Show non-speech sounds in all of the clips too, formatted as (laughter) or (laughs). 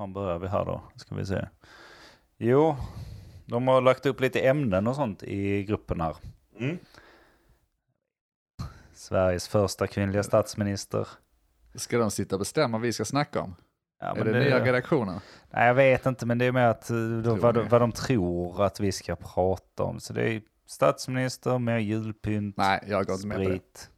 fan börjar vi här då? Ska vi se. Jo, de har lagt upp lite ämnen och sånt i gruppen här. Mm. Sveriges första kvinnliga statsminister. Ska de sitta och bestämma vad vi ska snacka om? Ja, är det, nya redaktionen? Nej, jag vet inte, men det är mer att eh, de, vad, de, vad de tror att vi ska prata om. Så det är statsminister, mer julpynt, Nej, jag går inte med på det.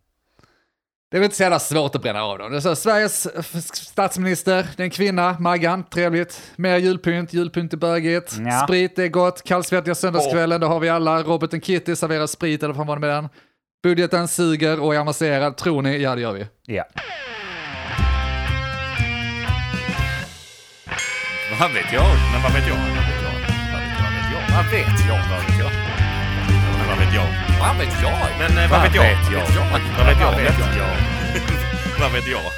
Det är väl inte så jävla svårt att bränna av dem. Det är så, Sveriges statsminister, det är en kvinna, Maggan, trevligt. Mer julpynt, julpynt är bögigt. Ja. Sprit är gott, kallsvettiga söndagskvällen, det har vi alla. Robert and Kitty serverar sprit, eller vad fan var det med den? Budgeten suger och är avancerad, tror ni? Ja, det gör vi. Ja. Vad vet jag? Men vad vet jag? Vad vet jag? Vad vet jag? Vad vet jag? Men vad vet jag? Vad vet jag? Men eh, vad vet jag? Vad vet jag? Vad vet jag? Vad vet jag? (laughs)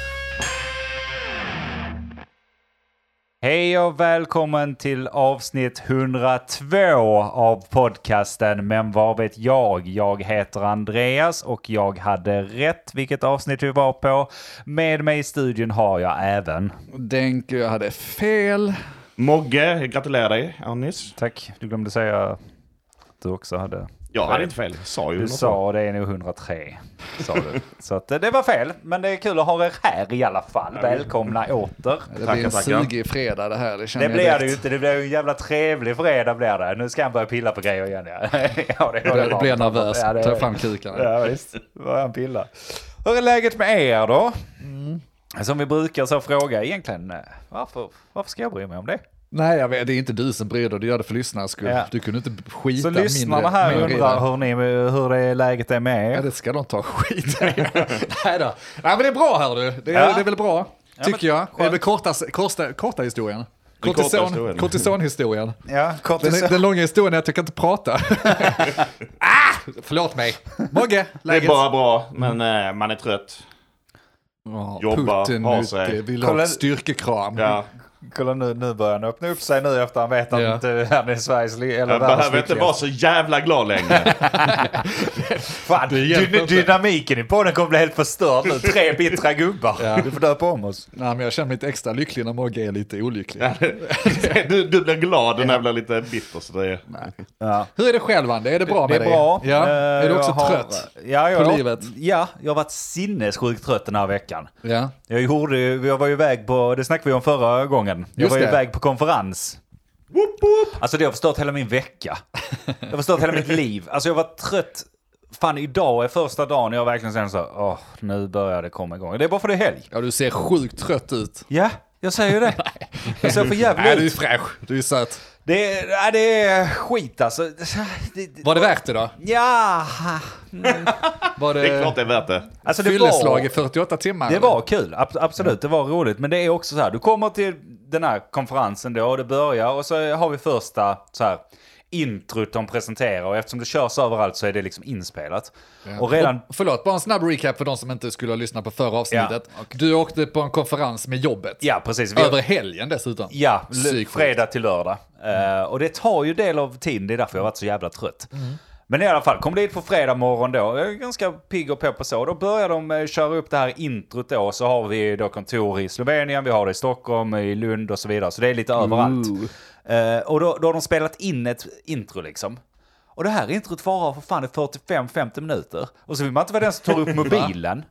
Hej och välkommen till avsnitt 102 av podcasten Men vad vet jag? Jag heter Andreas och jag hade rätt vilket avsnitt vi var på. Med mig i studion har jag även... Denke, jag hade fel. Mogge, jag gratulerar dig Anis. Tack, du glömde säga att du också hade... Jag hade inte fel. Jag sa ju Du sa det är nog 103. Sa du. Så att, eh, det var fel, men det är kul att ha er här i alla fall. Välkomna åter. Det blir en sugig fredag det här, det känner Det jag blir direkt. det ju inte. Det blir en jävla trevlig fredag blir det. Nu ska han börja pilla på grejer igen. Ja, (laughs) ja det Jag blir, blir nervös, Ja, det- tar fram kukarna. Ja, visst. Börjar han pilla. Hur är läget med er då? Mm. Som vi brukar så fråga egentligen, eh, varför, varför ska jag bry mig om det? Nej, jag vet, det är inte du som bryr dig, du gör det för lyssnarnas skull. Ja. Du kunde inte skita Så lyssnarna här mindre undrar hur, ni, hur det är läget är med Ja, er. det ska de ta skit. (laughs) Nej då. Nej men det är bra här du. Det är, Ja. det är väl bra, tycker jag. Det är skönt. väl korta, korta, korta historien. Kortison, historien. kortisonhistorien. Ja, kort Den, den långa historien är att jag kan inte prata. (laughs) ah! Förlåt mig. Mogge, Det är läget? bara bra, men eh, man är trött. Oh, Jobba, Putin ha sig. vill ha ett styrkekram. Ja. Kolla nu, nu börjar han öppna upp sig nu efter han vet att Ja. inte han är Sveriges eller världens behöver inte vara så jävla glad längre. (laughs) Fan, Det dy- inte. dynamiken i podden kommer bli helt förstörd nu. Tre bittra gubbar. Ja. Du får döpa om oss. Nej, men jag känner mig lite extra lycklig när Mogge är lite olycklig. (laughs) du, du blir glad när jag blir lite bitter. Så det är... Ja. Hur är det själv, Ande? Är det bra Det med är bra. dig? Ja. Eh, är du också har- trött? Ja, jag på har, livet? Ja, jag har varit sinnessjukt trött den här veckan. Ja. Jag, gjorde, jag var ju iväg på, det snackade vi om förra gången. Jag Just var det. iväg på konferens. Alltså det har förstört hela min vecka. Det har förstört hela mitt liv. Alltså jag var trött. Fan idag är första dagen jag verkligen känner så åh, nu börjar det komma igång. Det är bara för det är helg. ja, du ser sjukt trött ut. Ja, jag säger ju det. (laughs) Jag ser för jävligt Nej, du är ut. fräsch. Du är söt. Det är, det är skit alltså. Det, Var det värt det då? ja, Var det, Det är klart det är värt det. alltså det fylleslag var, i 48 timmar? det eller? var kul. Ab- absolut, det var roligt. Men det är också så här, du kommer till den här konferensen då och det börjar och så har vi första så här introt de presenterar och eftersom det körs överallt så är det liksom inspelat. Och redan... Och, förlåt, bara en snabb recap för de som inte skulle ha lyssnat på förra avsnittet. Ja, Du åkte på en konferens med jobbet. Ja, precis. Vi, Över helgen dessutom. Ja, Psyksjukt. fredag till lördag. Eh, och det tar ju del av tiden, det är därför jag har varit så jävla trött. Men i alla fall, kom dit på fredag morgon då, jag är ganska pigg och på på så. Då börjar de eh, köra upp det här introt då, så har vi då kontor i Slovenien, vi har det i Stockholm, i Lund och så vidare. Så det är lite överallt. Eh, och då, då har de spelat in ett intro liksom. Och det här introt varar för fan i 45-50 minuter. Och så vill man inte vara den som tar upp (laughs) mobilen.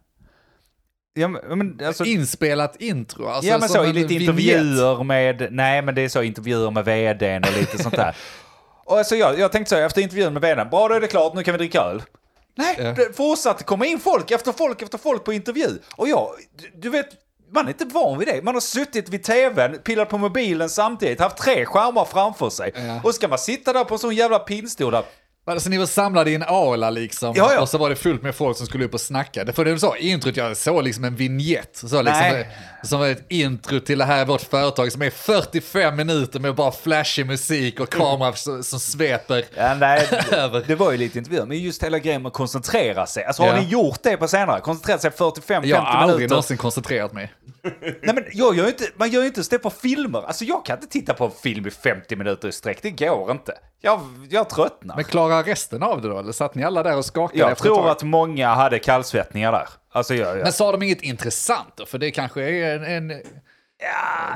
Ja, men, alltså, Inspelat intro. Alltså ja men så, i lite vignett. intervjuer med, nej men det är så intervjuer med vdn och lite sånt där. (laughs) Och alltså jag, jag tänkte så, efter intervjun med vdn, bra då är det klart, nu kan vi dricka öl. Nej, Ja. det fortsatte komma in folk efter folk efter folk på intervju. Och jag, du vet, man är inte van vid det. Man har suttit vid tvn, pillat på mobilen samtidigt, haft tre skärmar framför sig. Ja. Och ska man sitta där på en sån jävla pinnstol där, Alltså ni var samlade i en aula liksom. Ja, ja. Och så var det fullt med folk som skulle upp och snacka. Det för det du sa, introt, jag såg liksom en vignett. Så liksom, Nej. Som var ett intro till det här är vårt företag som är 45 minuter med bara flashig musik och kamera som, som sveper. Ja, nej, (laughs) Över. det var ju lite intervjuer, men just hela grejen med att koncentrera sig. Alltså har Ja. ni gjort det på senare? Koncentrerat sig 45-50 Jag har aldrig minuter? någonsin koncentrerat mig. Nej men jag gör inte, man gör ju inte ens det på filmer. Alltså jag kan inte titta på en film i 50 minuter i sträck, det går inte. Jag, jag tröttnar. Men klarar resten av det då? Eller satt ni alla där och skakade jag tror att många hade kallsvettningar där. Alltså jag, jag, Men sa de inget intressant då? För det kanske är en... en...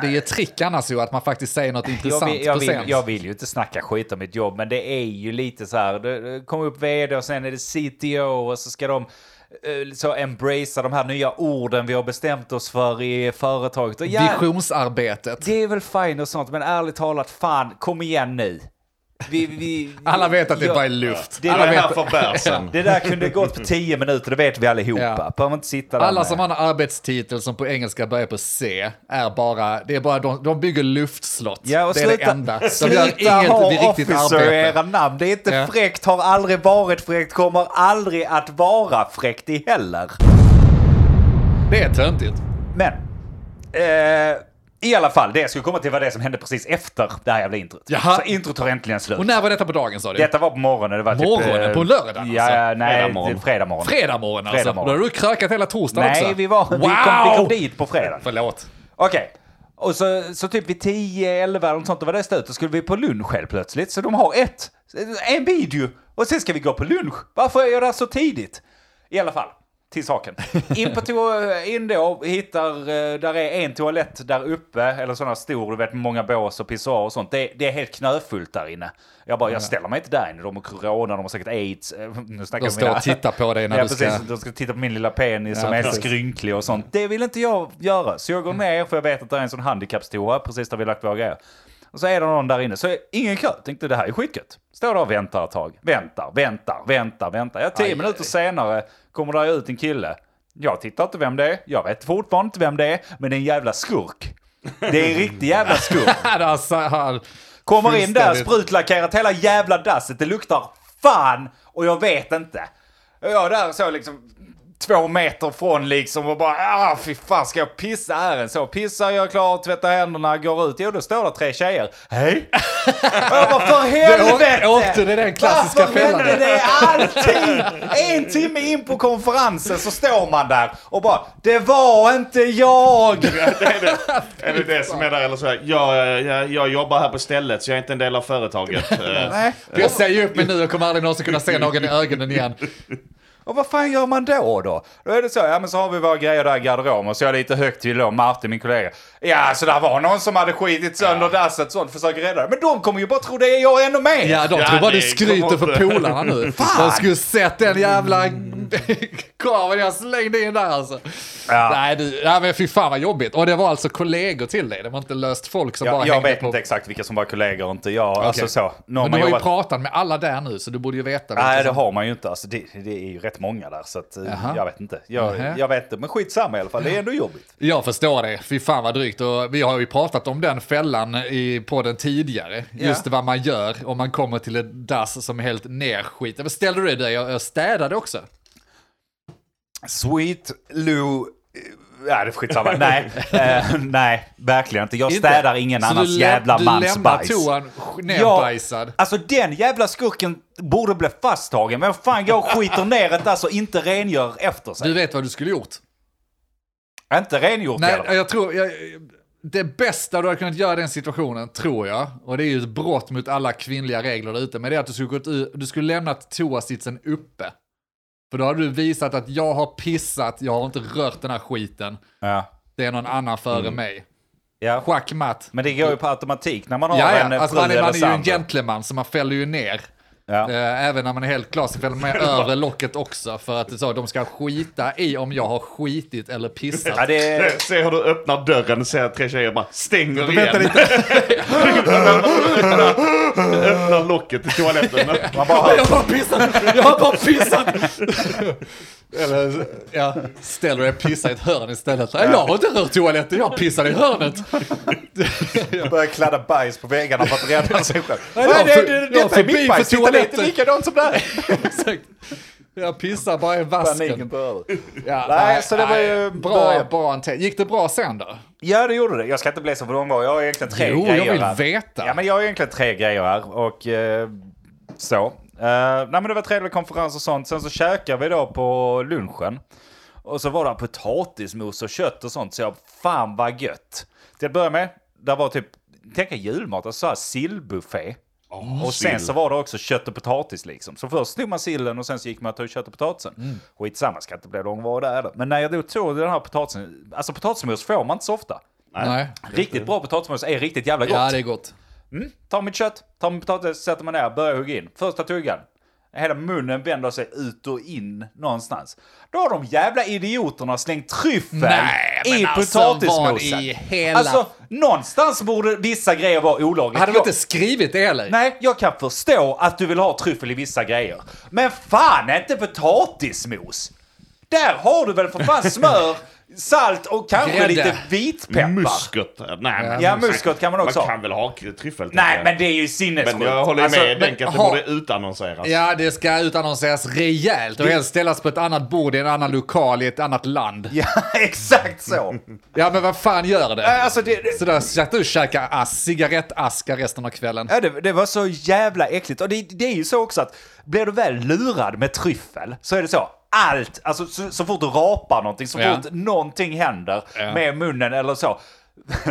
Det är ett trick annars ju att man faktiskt säger något Jag intressant vill, jag, vill, jag vill ju inte snacka skit om mitt jobb, men det är ju lite så här, det, kommer upp vd och sen är det CTO och så ska de eh, så embracea de här nya orden vi har bestämt oss för i företaget. Och ja, Visionsarbetet. det är väl fine och sånt, men ärligt talat, fan, kom igen nu. Vi, vi, Alla vet att det Ja. bara är luft. Det Alla är här vet, för. Det där kunde gått på tio minuter, det vet vi allihopa. Ja. Inte sitta där alla med- som har en arbetstitel som på engelska börjar på C är bara, det är bara de, de bygger luftslott. Ja, och det är sluta, det enda. De gör sluta inget ha riktigt officer arbete. era namn. Det är inte Ja. fräckt, har aldrig varit fräckt, kommer aldrig att vara fräckt i heller. Det är töntigt. Men, eh, i alla fall, det jag skulle komma till var det som hände precis efter det här jävla introt. Jaha. Så introt tar äntligen slut. Och när var detta på dagen sa du? Detta var på morgonen. Det var Morgonen? typ, På lördagen, Ja, alltså? ja, nej, Fredag morgon. är fredag morgon. Fredag morgon alltså. Fredag morgon. Då har du krökat hela torsdagen också. Nej, vi, var, vi, kom, vi kom dit på fredag. Förlåt. Okej. Och så, så typ vid 10, 11 eller något sånt, då var det slut. Då skulle vi på lunch helt plötsligt. Så de har ett, en video. Och sen ska vi gå på lunch. Varför är jag där så tidigt? I alla fall, till saken. (laughs) In på to- in då, hittar, eh, där är en toalett där uppe, eller sådana stor, du vet många bås och pissoar och sånt. Det, det är helt knöfullt där inne. Jag bara, jag ställer mig inte där inne. De har corona, de har säkert aids. Eh, (laughs) Nu snackar De står mina- och tittar på dig när Ja, du ska... precis. De ska titta på min lilla penis Ja, som är precis. skrynklig och sånt. Det vill inte jag göra. Så jag går ner, för jag vet att det är en sån handikappstoa precis där vi lagt våra grejer. Och så är det någon där inne, så ingen kö. Tänkte det här är skitgött. Står där och väntar ett tag. Väntar, väntar, väntar, väntar. Ja, tio Aj, minuter aj. senare kommer där ut en kille. Jag tittar inte vem det är. Jag vet fortfarande inte vem det är. Men det är en jävla skurk. Det är en riktig jävla skurk. (laughs) Kommer in där, sprutlackerat hela jävla dasset. Det luktar fan och jag vet inte. Jag där så liksom två meter från liksom och bara ah fy fan ska jag pissa här? Så pissar jag klart, tvättar händerna, går ut. Jo då står det tre tjejer. Hej! (laughs) jag bara för helvete! åkte det den klassiska Varför fällan? händer det alltid? En timme in på konferensen så står man där och bara det var inte jag! Det är, det, är det det som är där eller så här, jag, jag, jag jobbar här på stället så jag är inte en del av företaget. (laughs) Nej. Jag säger upp mig nu och kommer aldrig någonsin kunna se någon i ögonen igen. Och vad fan gör man då då? Då är det så, ja men så har vi våra grejer där i garderoben och så är jag lite högt till då, Martin min kollega. Ja, så där var någon som hade skitit sönder dasset sånt, försöker rädda det. Men de kommer ju bara tro det är jag ännu mer. Ja, de Ja, tror bara du skryter för polarna nu. (laughs) Fan! De skulle sett den jävla (laughs) kameran jag slängde in där alltså. Ja. Nej, du, nej, men fy fan vad jobbigt. Och det var alltså kollegor till dig, det var inte löst folk som bara jag, vet på... inte exakt vilka som var kollegor och inte jag. Alltså så. Någon Men du har ju jobbat- pratat med alla där nu, så du borde ju veta. Nej, det som- har man ju inte. Alltså, det, det är ju rätt många där, så att, eh, Jaha. jag vet inte. Jag, jag vet inte, men skitsamma i alla fall. Det är ändå jobbigt. Jag förstår det, fy fan vad drygt. Och vi har ju pratat om den fällan i podden tidigare. Just vad man gör om man kommer till ett dass som är helt nerskit. Ställde du dig och och städade också? Sweet Lou... Ja, det är skitsamma. nej, (laughs) eh, nej, verkligen inte. Jag Inte? städar ingen Så annans du läm- jävla du mans lämnar bajs. toan nerbajsad? alltså den jävla skurken borde bli fasttagen. Men fan, jag skiter ner ett alltså inte rengör efter sig. Du vet vad du skulle gjort? Inte rengjort Nej, heller. jag tror... Jag, det bästa du hade kunnat göra i den situationen, tror jag, och det är ju ett brott mot alla kvinnliga regler där ute, men det är att du skulle, gått ut, du skulle lämnat toasitsen uppe. För då har du visat att jag har pissat, jag har inte rört den här skiten. Ja. Det är någon annan före Mm. mig. Ja. Schackmatt. Men det går ju på automatik när man har Ja, en ja. eh, Alltså, man är, man är ju en gentleman, så man fäller ju ner. Ja. Eh, Även när man är helt klar så fäller man med övre locket också. För att så, de ska skita i om jag har skitit eller pissat. Ja, det är... Se hur du öppnar dörren och ser tre tjejer bara stänger Vänta igen. (laughs) öppnar locket till toaletten. Man bara, Jag har bara pissat! Jag har bara pissat! Eller, ja, ställer dig och pissar i ett hörn istället. Nej, jag har inte rört toaletten, jag pissade i hörnet. börjar kladda bajs på väggarna för att rädda sig själv. jag Nej, det, det, jag detta är mitt bajs, titta det är inte likadant som där. (laughs) Exakt. Jag pissar bara i Paniken vasken. Ja, Nej, så det var ju nej, bra, bra ante- Gick det bra sen då? Ja, det gjorde det. Jag ska inte bli så långvarig. Jag har egentligen tre Jo, grejer jag vill här. veta. Ja, men jag har egentligen tre grejer här och eh, så. Uh, nej, men det var trevlig konferens och sånt. Sen så käkade vi då på lunchen. Och så var det potatismos och kött och sånt. Så jag, fan vad gött. Till att börja med, där var typ, tänk er julmat, alltså så här sillbuffé. och sen sill. så var det också kött och potatis liksom. Så först tog man sillen och sen så gick man och tog kött och potatisen. Mm. Skitsamma, ska inte bli långvarig där. Men när jag då tog den här potatisen, alltså potatismos får man inte så ofta. Nej. Riktigt bra potatismos är riktigt jävla gott. Ja, det är gott. Mm, tar mitt kött, tar min potatis, sätter man ner, börjar hugga in. Första tuggan. Hela munnen vänder sig ut och in någonstans. Då har de jävla idioterna slängt tryffel Nej, i alltså, potatismosen. i hela- Alltså, någonstans borde vissa grejer vara olagligt. Hade de inte skrivit det heller? Nej, jag kan förstå att du vill ha tryffel i vissa grejer. Men fan inte potatismos! Där har du väl för fan smör, (laughs) salt och kanske Grädde. lite vitpeppar. Muskot. Nej, men, Ja, muskot kan man också Man ha. kan väl ha tryffel? Nej, men det är ju sinnessjukt. Men jag håller Alltså, med Denk att det ha- borde utannonseras. Ja, det ska utannonseras rejält och helst ställas på ett annat bord i en annan lokal i ett annat land. Ja, (laughs) exakt så. Ja, men vad fan gör det? Äh, Alltså, det, det, Så där satt du och käkade ass, cigarettaska resten av kvällen. ja, det, det var så jävla äckligt. Och det, det är ju så också att blir du väl lurad med tryffel så är det så. Allt, alltså så, så fort du rapar någonting, så Ja. fort någonting händer Ja. med munnen eller så. (laughs)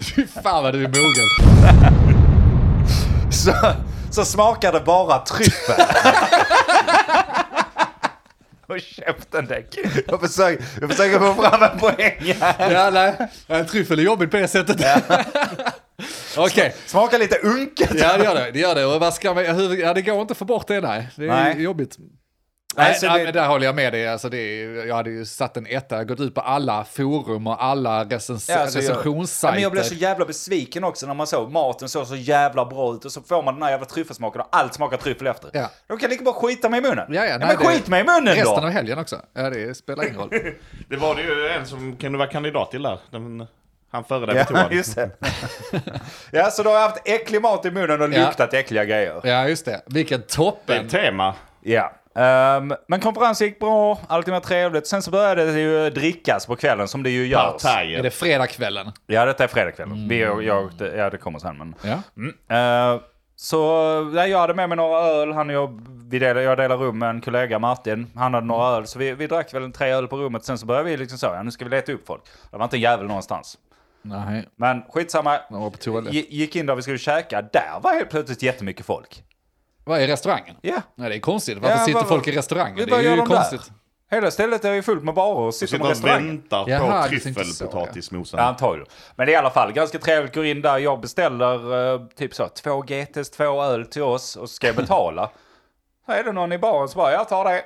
Fy fan vad du är mogen. Så, så smakar det bara tryffel. (laughs) Och käften Däck. Jag försöker, jag försöker få fram en poäng här. Ja, nej. Ja, Tryffel är jobbigt på det sättet. (laughs) Okej. Smakar lite unket. Ja, det gör det. Det gör det. Och vad ska man, hur, ja, det går inte att få bort det, nej. Det är Nej. jobbigt. Nej, Nej, så nej, det- men där håller jag med dig. Alltså det är, jag hade ju satt en etta, gått ut på alla forum och alla recens Ja, alltså jag- recensionssajter. Ja, men jag blev så jävla besviken också när man såg maten såg så jävla bra ut och så får man den här jävla tryffelsmaken och allt smakar tryffel efter. Ja. De kan lika bara skita mig i munnen. Ja, ja, men nej, det- skit mig i munnen Resten då! av helgen också. Ja, det spelar ingen roll. (laughs) (laughs) Det var det ju en som kunde vara kandidat till där. Den, han före dig Ja, just det. ja, så då har jag haft äcklig mat i munnen och Ja. luktat äckliga grejer. Ja, just det. Vilken Det är toppen. tema. Ja. Ehm, men konferensen gick bra, allting var trevligt. Sen så började det ju drickas på kvällen som det ju görs. Är Partajer. det fredagskvällen? Ja, detta är fredagskvällen. Vi, jag, jag, det- ja, det kommer sen. Men... Ja. Mm. Eh, så ja, jag hade med mig några öl. Han och jag, vi delade, jag delade rum med en kollega, Martin. Han hade några öl. Så vi, vi drack väl en tre öl på rummet. Sen så började vi liksom så, ja, nu ska vi leta upp folk. Det var inte en jävel någonstans. Nej, Men skitsamma. var på toalett. Gick in där vi skulle käka. Där var helt plötsligt jättemycket folk. Vad är restaurangen? Ja. Nej, det är konstigt. Varför Ja, sitter vad- folk i restaurangen? Det vad är gör ju de där? konstigt. Hela stället är ju fullt med barer och sitter Sitter på och restaurang. väntar Jaha, på så, tryffelpotatismosen. Ja, antagligen. Men i alla fall, ganska trevligt. Går in där, jag beställer eh, typ så, två GTs, två öl till oss och så ska jag betala. (laughs) så är det någon i baren som bara, jag tar det.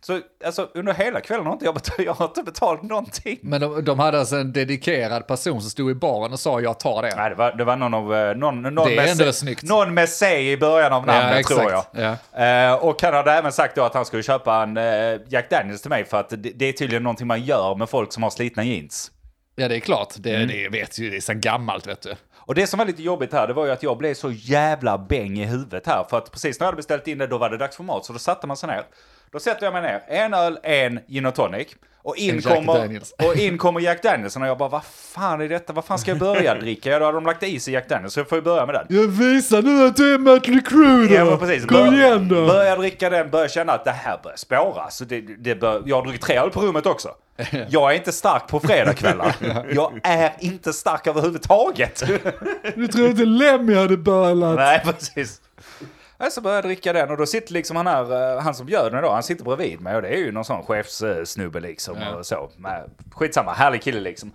Så alltså, under hela kvällen har inte jag, betalt, (laughs) jag har inte betalat någonting. Men de, de hade alltså en dedikerad person som stod i baren och sa jag tar det. Nej, det var, det var någon av, eh, någon, någon, Det är med, C- någon med C i början av namnet tror jag. Ja. Eh, och han hade även sagt då att han skulle köpa en eh, Jack Daniels till mig för att det, det är tydligen någonting man gör med folk som har slitna jeans. ja, det är klart. Det, Mm. det vet ju, det är så gammalt vet du. Och det som var lite jobbigt här, det var ju att jag blev så jävla bäng i huvudet här. För att precis när jag hade beställt in det, då var det dags för mat. Så då satte man sig ner. Då sätter jag mig ner, en öl, en gin och tonic. Och in, kommer, (laughs) och in kommer Jack Danielsen och jag bara, vad fan är detta? Vad fan ska jag börja (laughs) dricka? Ja, då hade de lagt i sig Jack Daniels, så jag får ju börja med den. Jag visar nu att du är Mötley Crüe Ja, men precis. Bör- Börjar dricka den, börjar känna att det här börjar spåra. Så det, det bör, jag har druckit tre öl på rummet också. (laughs) Jag är inte stark på fredagskvällar. Jag är inte stark överhuvudtaget. Du tror inte Lemmy hade bölat? Nej, precis. Så började jag dricka den och då sitter liksom han här, eh, han som gör den då, han sitter bredvid mig och det är ju någon sån chefssnubbe liksom Ja. och så. Men Skitsamma, härlig kille liksom.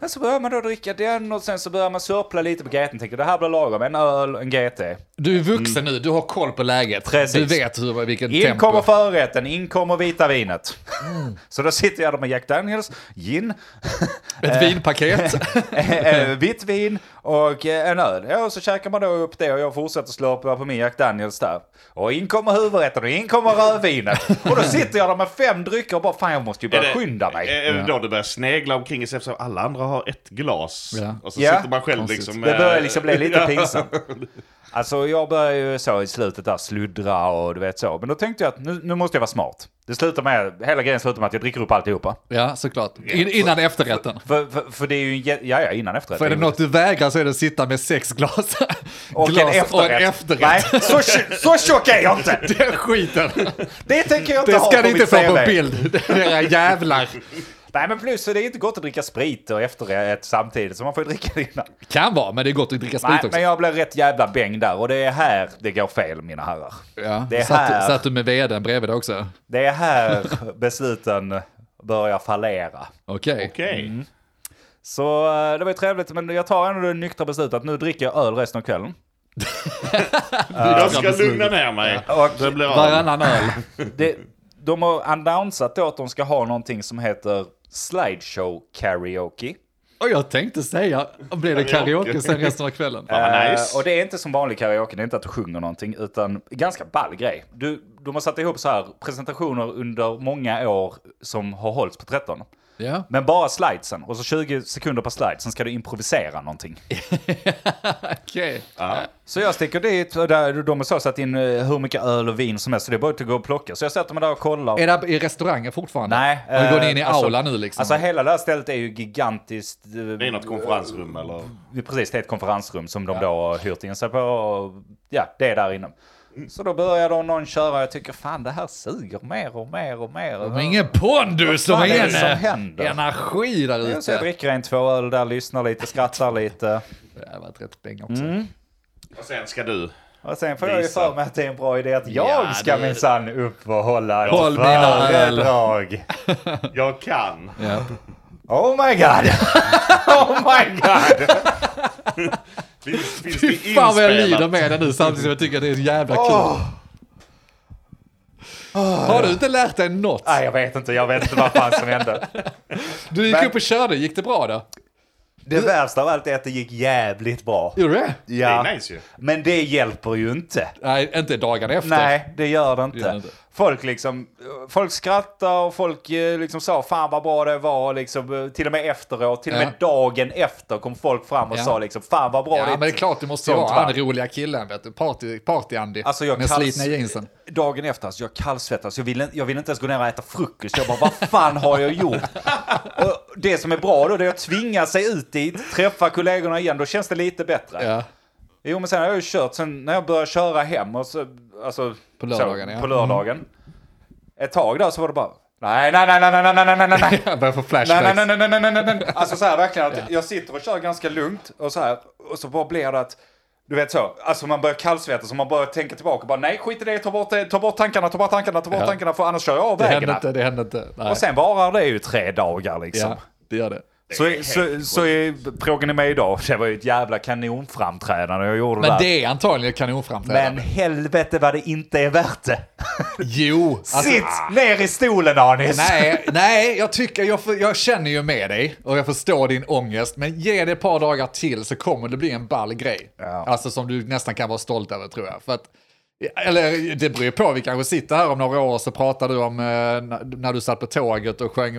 Ja, så börjar man då dricka den och sen så börjar man sörpla lite på GT. Tänker det här blir lagom, en öl, en GT. Du är vuxen nu, du har koll på läget. Precis. Du vet hur, vilken In tempo. kommer förrätten, in kommer vita vinet. Mm. (laughs) Så då sitter jag där med Jack Daniels, gin, Ett vinpaket. (laughs) eh, vitt vin och eh, en öl. Ja, och så käkar man då upp det och jag fortsätter slå på min Jack Daniels där. Och in kommer huvudrätten och in kommer rödvinet. Och då sitter jag där med fem drycker och bara fan jag måste ju börja skynda mig. Är det då du börjar snegla omkring sig eftersom alla andra har ett glas? Ja. Och så Ja. sitter man själv Konstigt. liksom... Det börjar liksom bli lite (laughs) pinsamt. Alltså jag börjar ju så i slutet där sluddra och du vet så. Men då tänkte jag att nu, nu måste jag vara smart. Det slutar med, hela grejen slutar med att jag dricker upp alltihopa. ja, såklart. In, innan efterrätten. För, för, för det är ju, ja ja innan efterrätt. För är det något du vägrar så är det att sitta med sex glas. och glas en efterrätt. och en efterrätt. Nej, så, så tjock är jag inte! (laughs) Den skiten. Det tänker jag inte Det ha ska på ni inte få på bild. Era jävlar. Nej men plus det är inte gott att dricka sprit och efterrätt samtidigt så man får ju dricka det innan. Kan vara, men det är gott att dricka sprit Nej också. men jag blev rätt jävla bäng där och det är här det går fel mina herrar. Ja. Det är satt, här. satt du med veden bredvid också? Det är här (laughs) besluten börjar fallera. Okej. Okej. Mm. Så eh, det var ju trevligt, men jag tar ändå det nyktra beslutet att nu dricker jag öl resten av kvällen. (laughs) Jag ska lugna ner mig. Och Det blir. Varannan öl. (laughs) det, de har annonsat då att de ska ha någonting som heter slideshow karaoke. Och jag tänkte säga, blir det karaoke sen resten av kvällen? Eh, nice. och det är inte som vanlig karaoke, det är inte att du sjunger någonting, utan ganska ball grej. Du, de har satt ihop så här presentationer under många år som har hållits på 13. Ja. Men bara slidesen, och så 20 sekunder per slide, sen ska du improvisera någonting. (laughs) Okej. Så jag sticker dit, och där, de har så satt in eh, hur mycket öl och vin som helst, så det är bara att gå och plocka. Så jag sätter mig där och kollar. Är det i restaurangen fortfarande? Nej. Har du gått eh, in i alltså- aula nu liksom? Alltså hela det här stället är ju gigantiskt. eh, Det är något konferensrum eller? Precis, det är ett konferensrum som de då har hyrt in sig på. Och, ja, det är där inne. Så då börjar då någon köra och jag tycker fan det här suger mer och mer och mer. De har ingen pondus, de har ingen energi där Så jag ute. dricker en två öl där, lyssnar lite, skrattar lite. Det har varit rätt bäng också. Mm. Och sen ska du. Och sen får jag ju för mig att det är en bra idé att jag Ja, ska det- minsann upp och hålla ett Håll föredrag. Jag kan. Ja. Oh my god! (laughs) Oh my god! (laughs) Finns, finns Fy det fan vad jag lider med det nu samtidigt som jag tycker att det är jävla kul. Åh. Har du inte lärt dig något? Nej, jag vet inte. Jag vet inte vad fan som hände. Du gick Men- upp och körde, gick det bra då? Det värsta av allt är att det gick jävligt bra. Gjorde det? Ja, Det är nice ju. men det hjälper ju inte. Nej, inte dagen efter. Nej, det gör det Det inte. gör det inte. Folk liksom, folk skrattar och folk eh, liksom sa fan vad bra det var liksom, till och med efteråt, till och med Ja. dagen efter kom folk fram och Ja. sa liksom fan vad bra Ja, det men det är klart du måste vara va? han roliga killen, vet du. Party, party-Andy. Alltså, jag med slitna jeansen. Dagen efter, alltså jag kallsvettas, jag vill, jag vill inte ens gå ner och äta frukost. Jag bara, vad fan har jag gjort? (laughs) Och det som är bra då, det är att tvinga sig ut dit, träffa kollegorna igen, då känns det lite bättre. Ja. Jo men sen har jag ju kört, sen när jag började köra hem och så, alltså, På lördagen, så, ja. på lördagen. Ett tag där så var det bara, nej, nej, nej, nej, nej, nej, nej, nej, nej. Jag börjar få Nej, flashbacks. nej, nej, nej, nej, nej, nej, nej. Alltså så här verkligen att jag sitter och kör ganska lugnt och så här och så bara blir det att du vet så, alltså man börjar kallsvettas och man börjar tänka tillbaka och bara nej skit i det, ta bort, det, ta bort tankarna, ta bort tankarna, ta bort Ja. tankarna för annars kör jag av Det vägen hände här. inte, det hände inte. Nej. Och sen varar det ju tre dagar liksom. ja, det gör det. Så, så, så är frågan är med idag, det var ju ett jävla kanonframträdande jag gjorde Men där. det är antagligen kanonframträdande. Men helvete vad det inte är värt det. (laughs) Jo! Alltså, Sitt ner i stolen Anis! nej, nej, jag tycker, jag, jag känner ju med dig och jag förstår din ångest, men ge det ett par dagar till så kommer det bli en ball grej. Ja. Alltså som du nästan kan vara stolt över tror jag. För att, eller det beror ju på, vi kanske sitter här om några år så pratar du om eh, när, du satt på tåget och sjöng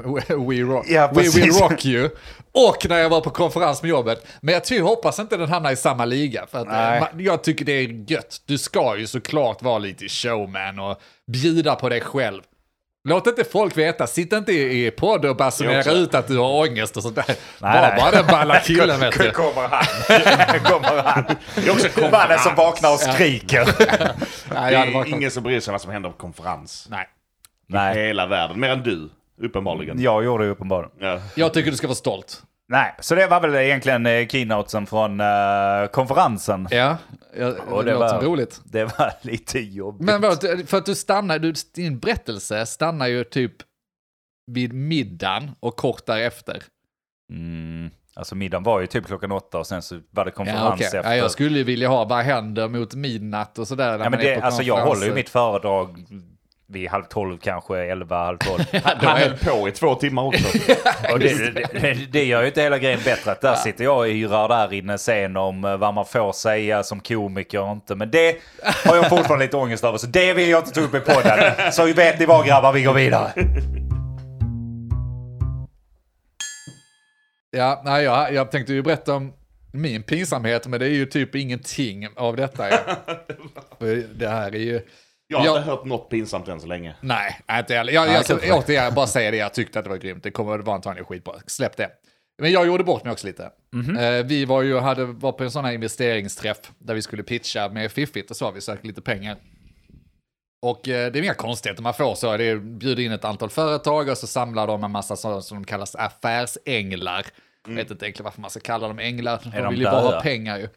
We, rock, Ja, We Will. Rock You. Och när jag var på konferens med jobbet. Men jag ty, hoppas inte den hamnar i samma liga. För att, eh, man, jag tycker det är gött. Du ska ju såklart vara lite showman och bjuda på dig själv. Låt inte folk veta, sitt inte i, i podd och basunera ut att du har ångest och sånt där. Nej, bara, nej. bara den balla (laughs) killen vet du. Kommer han. (laughs) Kommer han. Det är också Mannen som vaknar och skriker. (laughs) Nej, Det är ingen som bryr sig vad som händer på konferens. Nej. Nej, Hela världen. Mer än du. Uppenbarligen. jag gjorde det uppenbarligen. Ja. Jag tycker du ska vara stolt. Nej, så det var väl egentligen eh, keynotesen från eh, konferensen. Ja, ja Och det, det låter var- roligt. Det var (laughs) lite jobbigt. Men för att du stannar, du, din berättelse stannar ju typ vid middagen och kort därefter. Mm, alltså middagen var ju typ klockan åtta och sen så var det konferens Ja, okej. efter. ja, jag skulle ju vilja ha vad händer mot midnatt och sådär. Ja, men det, alltså jag håller ju mitt föredrag vid halv tolv kanske, elva, halv tolv. (laughs) Han höll på i två timmar också. (laughs) Och det, det, det gör ju inte hela grejen bättre. Att där sitter jag och yrar där inne sen om eh, vad man får säga som komiker och inte. Men det har jag fortfarande lite ångest över. Så det vill jag inte ta upp i podden. Så vet ni vad grabbar, vi går vidare. Ja, nej, jag, jag tänkte ju berätta om min pinsamhet, men det är ju typ ingenting av detta. Ja. (laughs) Det här är ju... Jag har Ja. inte hört något pinsamt än så länge. Nej, inte heller. Jag, jag, jag, återigen, bara säga det, jag tyckte att det var grymt. Det kommer att vara antagligen skitbra. Släpp det. Men jag gjorde bort mig också lite. Eh, vi var ju, hade, var på en sån här investeringsträff där vi skulle pitcha med Fiffigt och så, vi sökte lite pengar. Och eh, det är inga konstigheter man får så, det är bjuder in ett antal företag och så samlar de en massa sådana som de kallas affärsänglar. Jag vet inte egentligen varför man ska kalla dem änglar, de, de vill ju bara ha pengar ju.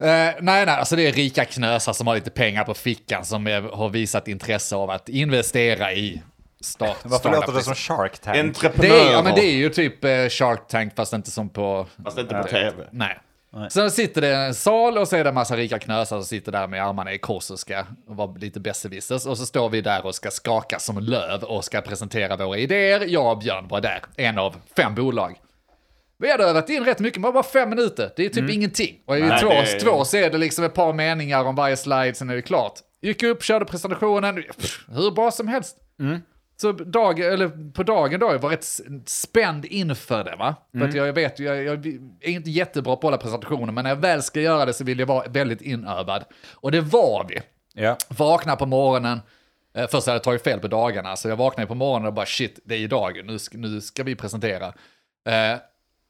Eh, nej, nej, alltså det är rika knösar som har lite pengar på fickan som är, har visat intresse av att investera i start, (laughs) Varför låter det som Shark Tank? Entreprenörer. det är, ja, men det är ju typ eh, Shark Tank fast inte som på... Fast inte på tv. Nej. Så sitter det en sal och så är det en massa rika knösar som sitter där med armarna i kors och ska vara lite besserwissers. Och så står vi där och ska skaka som löv och ska presentera våra idéer. Jag och Björn var där, en av fem bolag. Vi hade övat in rätt mycket, bara fem minuter. Det är typ ingenting. Och i Nej, två, det två så är det liksom ett par meningar om varje slide, sen är det klart. Gick upp, körde presentationen, pff, hur bra som helst. Så dag, eller på dagen då, jag var rätt spänd inför det va. För att jag vet jag, jag är inte jättebra på att hålla presentationer, men när jag väl ska göra det så vill jag vara väldigt inövad. Och det var vi. Ja. Vaknar på morgonen, eh, först hade jag tagit fel på dagarna, så jag vaknade på morgonen och bara shit, det är idag, nu ska, nu ska vi presentera. Eh,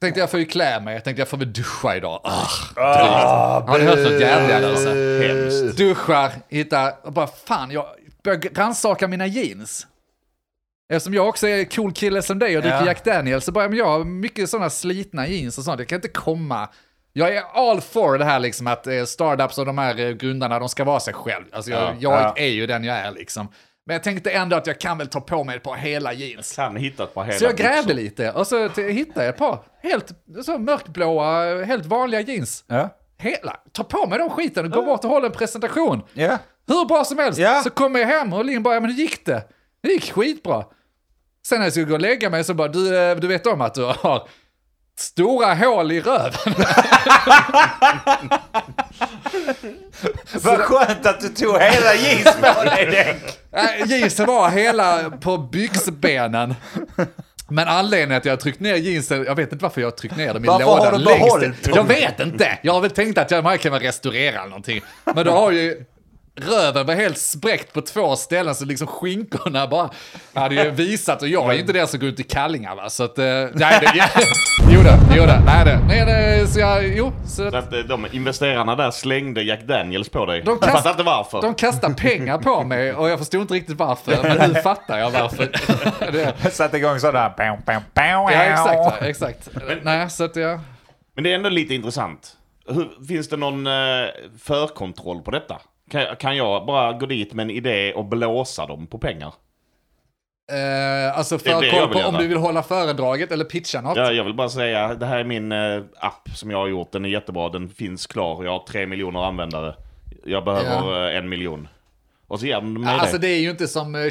tänkte jag får ju klä mig, jag tänkte jag får väl duscha idag. Ah, drygt. Har ni hört något jävligare alltså? Hemskt. Duschar, hittar, och bara fan, jag börjar rannsaka mina jeans. Eftersom jag också är cool kille som dig och dricker Ja. Jack Daniels så börjar jag har mycket sådana slitna jeans och sånt. Jag kan inte komma. Jag är all for det här liksom att eh, startups och de här eh, grundarna, de ska vara sig själv. Alltså jag, Ja. jag Ja. är ju den jag är liksom. Men jag tänkte ändå att jag kan väl ta på mig ett par hela jeans. Kan hitta ett par hela Så jag grävde byxor. lite och så hittade jag ett par helt så mörkblåa, helt vanliga jeans. Ja. Hela, ta på mig de skiten och gå bort och hålla en presentation. Ja. Hur bra som helst. Ja. Så kommer jag hem och Linn bara, ja men hur gick det? Det gick skitbra. Sen när jag skulle gå och lägga mig så bara, du, eh, du vet om att du har stora hål i röven. (laughs) Vad skönt att du tog hela jeans på dig Jeansen var hela på byxbenen. Men anledningen att jag har tryckt ner jeansen, jag vet inte varför jag har tryckt ner dem i Varför har lådan du längst behållit in. Jag vet inte. Jag har väl tänkt att jag kan restaurera eller någonting. Men då har ju röven var helt spräckt på två ställen så liksom skinkorna bara hade ju visat och jag är inte den som går ut i kallingar va. Så att, eh, nej det, ja, (laughs) jo det, jo det, nej det, nej det, så jag, jo. Så Så att eh, de investerarna där slängde Jack Daniels på dig. De jag kast- fattar inte varför. de kastar pengar på mig och jag förstod inte riktigt varför, men nu (laughs) fattar jag varför. (laughs) Det, Satte igång sådär. Bam, bam, bam, Ja, exakt. exakt. Nej, så att jag... Men det är ändå lite intressant. Hur, finns det någon eh, förkontroll på detta? Kan, kan jag bara gå dit med en idé och blåsa dem på pengar? Eh, alltså jag förkoll vill på om du vill hålla föredraget eller pitcha något. Ja, jag vill bara säga, det här är min eh, app som jag har gjort. Den är jättebra, den finns klar. Jag har tre miljoner användare. Jag behöver eh, en miljon. Och så ger de mig Alltså det. det är ju inte som uh,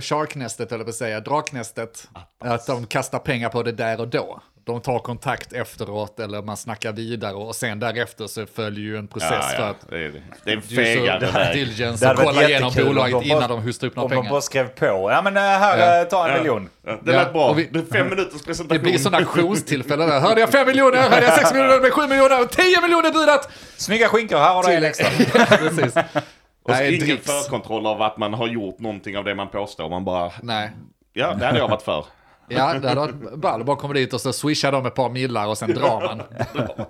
Sharknästet, eller på att säga, Draknästet. Att de kastar pengar på det där och då. De tar kontakt efteråt eller man snackar vidare och sen därefter så följer ju en process Ja, för ja, att det, är, det är en du är så fegare väg. diligence Det och kolla igenom bolaget de bara- innan de hustar upp några Om de pengar. bara skrev på. Ja men äh, här, Ja. äh, ta en Ja. miljon. Ja, det Ja, lät bra. vi- Det är fem minuters Det presentation. blir sådana auktionstillfällen där. Hörde jag fem miljoner, hörde jag sex miljoner, med sju miljoner, tio miljoner budat! Snygga skinkor, här har du en extra. (laughs) Precis. Och så Nej, ingen dricks. förkontroll av att man har gjort någonting av det man påstår. Man bara, Nej. ja det hade jag varit för. Ja, det hade varit ball. Bara komma dit och så swishar de ett par millar och sen drar man. (laughs)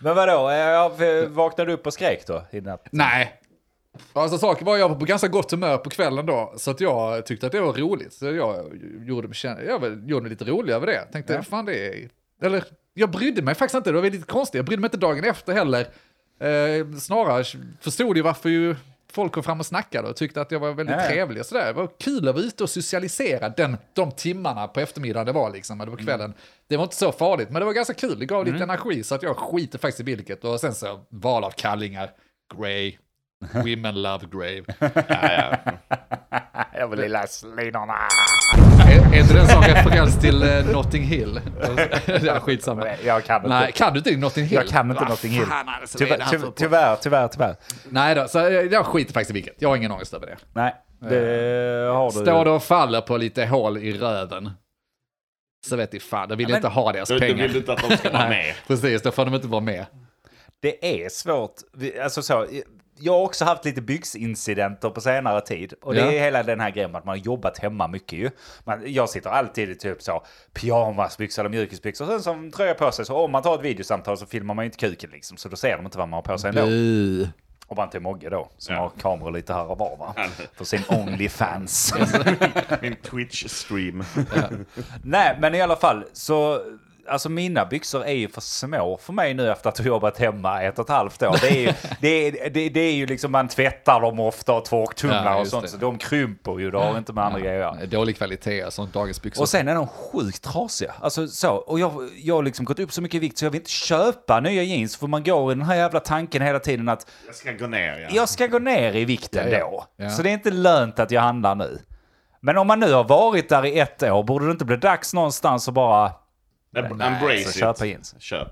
Men vadå, äh, vaknade du upp och skrek då? I natt? Nej. Alltså saken var jag var på ganska gott humör på kvällen då, så att jag tyckte att det var roligt. Så jag gjorde mig, jag gjorde mig lite rolig över det. Tänkte, fan det är... Eller, jag brydde mig faktiskt inte, det var lite konstigt. Jag brydde mig inte dagen efter heller. Eh, snarare förstod ju varför ju folk kom fram och snackade och tyckte att jag var väldigt ja. trevlig och sådär. Det var kul att vara ute och socialisera den, de timmarna på eftermiddagen det var liksom, eller på kvällen. Det var inte så farligt, men det var ganska kul. Det gav lite energi, så att jag skiter faktiskt i vilket. Och sen så val av kallingar, Grey, Women Love Grave. (laughs) Jag vill lilla slinorna. Är, är inte det en sån referens till uh, Notting Hill? (laughs) ja, skitsamma. Jag kan inte. Nej, kan du inte Notting Hill? Jag kan inte Vad Notting Hill. fan, alltså, Tyvärr, tyvärr, tyvärr, tyvärr, tyvärr. Nej då, så jag, jag skiter faktiskt i vilket. Jag har ingen ångest över det. Nej, det har du. Står det och faller på lite hål i röven. Så vet jag fan, då vill men- inte ha deras Då, då pengar. vill du inte att de ska vara (laughs) med. Precis, då får de inte vara med. Det är svårt. Alltså så, jag har också haft lite byxincidenter på senare tid. Och det Ja. är hela den här grejen med att man har jobbat hemma mycket ju. Man, jag sitter alltid i typ så pyjamasbyxor eller mjukisbyxor. Sen som tröja på sig, så om man tar ett videosamtal så filmar man ju inte kuken liksom. Så då ser de inte vad man har på sig ändå. Uh. Och man till Mogge då, som Ja. har kameror lite här och var va. För sin Onlyfans. (laughs) Min Twitch-stream. Nej, men i alla fall så alltså mina byxor är ju för små för mig nu efter att ha jobbat hemma ett och ett halvt år. Det är ju, det är, det, det är ju liksom, man tvättar dem ofta och torktumlar Ja, och sånt. det. Så de krymper ju, det har inte med andra grejer att göra. Dålig kvalitet, sånt dagisbyxor. Och sen är de sjukt trasiga. Alltså så, och jag, jag har liksom gått upp så mycket i vikt så jag vill inte köpa nya jeans för man går i den här jävla tanken hela tiden att Jag ska gå ner, ja. jag ska gå ner i vikten Ja, ja. då. Ja. Så det är inte lönt att jag handlar nu. Men om man nu har varit där i ett år, borde det inte bli dags någonstans att bara... Embrace så it. köpa jeans. Köp.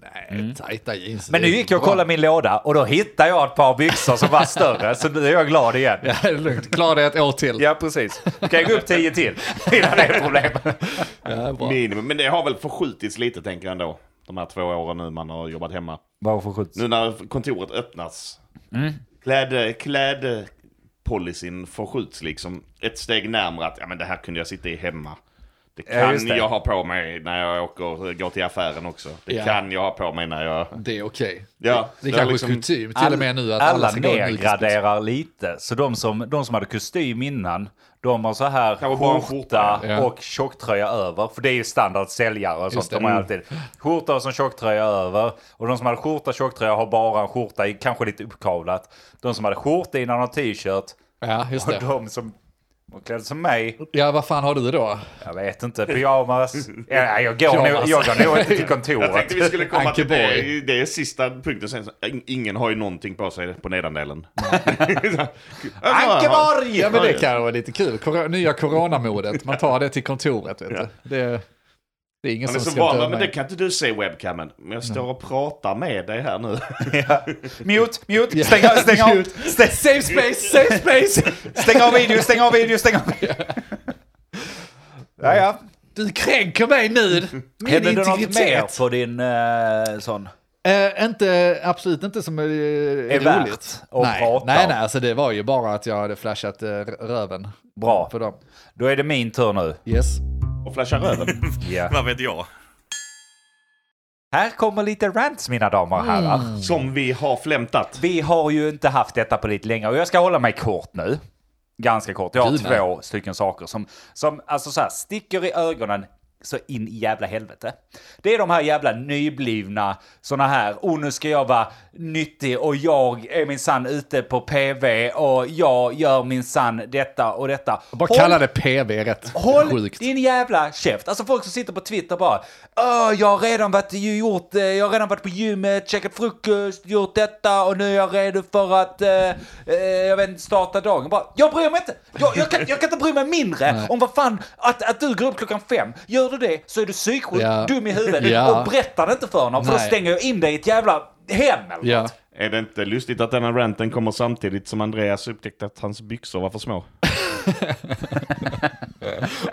Nej, tajta jeans. Men nu gick jag och kollade min låda och då hittade jag ett par byxor som var (laughs) större, så nu är jag glad igen. Ja, det är lugnt. Klara dig ett år till. Ja, precis. Kan jag gå upp tio till innan det är problem. (laughs) Ja, bra. Minimum. Men det har väl förskjutits lite tänker jag ändå. De här två åren nu man har jobbat hemma. Varför skjuts? Nu när kontoret öppnas. Mm. Kläd, klädpolicyn förskjuts liksom ett steg närmare att ja, men det här kunde jag sitta i hemma. Det Ja, kan just det. jag ha på mig när jag åker, går till affären också. Det Ja. kan jag ha på mig när jag... Det är okej. Ja, Det är har kanske liksom- kutym till och med nu att alla, alla ska nudisbyxor. nedgraderar lite. Så de som, de som hade kostym innan, de har så här skjorta ja. och tjocktröja över. För det är ju standard säljare och sånt. Det. De har alltid skjorta och så tjocktröja över. Och de som hade skjorta och tjocktröja har bara en skjorta, kanske lite uppkavlat. De som hade skjorta innan och t-shirt. Ja, just Och det. de som var klädda som mig, Ja, vad fan har du då? jag vet inte, pyjamas. (laughs) Ja, jag, går nog, Pyjamas. jag går nog inte till (laughs) Jag kontoret. tänkte vi skulle komma till det. Det är sista punkten. Sen, ingen har ju någonting på sig på nederdelen. (laughs) Ankeborg! Ja, men det kan vara lite kul. Kor- nya coronamodet. Man tar det till kontoret, vet du. Det, det är ingen Man är som så ska van, döma men det kan inte du se webcamen. Men jag står och pratar med dig här nu. Ja. Mute, mute, stäng av, stäng av. Stäng, Safe space, safe space! stäng av video, stäng av video, stäng av video. Ja, ja. Du kränker mig nu! Min Händer det något mer på din uh, sån? Eh, inte, absolut inte som är, är, Är värt roligt. att nej, prata nej, nej, alltså det var ju bara att jag hade flashat eh, röven. Bra. På dem. Då är det min tur nu. Yes. Och flashar röven. (laughs) Ja. Vad vet jag? Här kommer lite rants mina damer och herrar. Mm. Som vi har flämtat. Vi har ju inte haft detta på lite länge och jag ska hålla mig kort nu. Ganska kort. Jag har Gud, nej. två stycken saker som, som alltså så här, sticker i ögonen så in i jävla helvete. Det är de här jävla nyblivna såna här, oh nu ska jag vara nyttig och jag är min sann ute på PV och jag gör min sann detta och detta. Bara Håll kalla det PV rätt Håll sjukt. din jävla käft. Alltså folk som sitter på Twitter bara Åh, jag har redan varit gjort, eh, jag har redan varit på gymmet, käkat frukost, gjort detta och nu är jag redo för att, eh, eh, jag vet inte, starta dagen. Bara, jag bryr mig inte! Jag, jag, kan, jag kan inte bry mig mindre om vad fan, att, att du går upp klockan fem. Gör du det så är du psyksjuk, Ja. dum i huvudet Ja. och berättar det inte för honom för då Nej. stänger jag in dig i ett jävla hem eller Ja. något. Är det inte lustigt att denna ranten kommer samtidigt som Andreas upptäckte att hans byxor var för små? (laughs)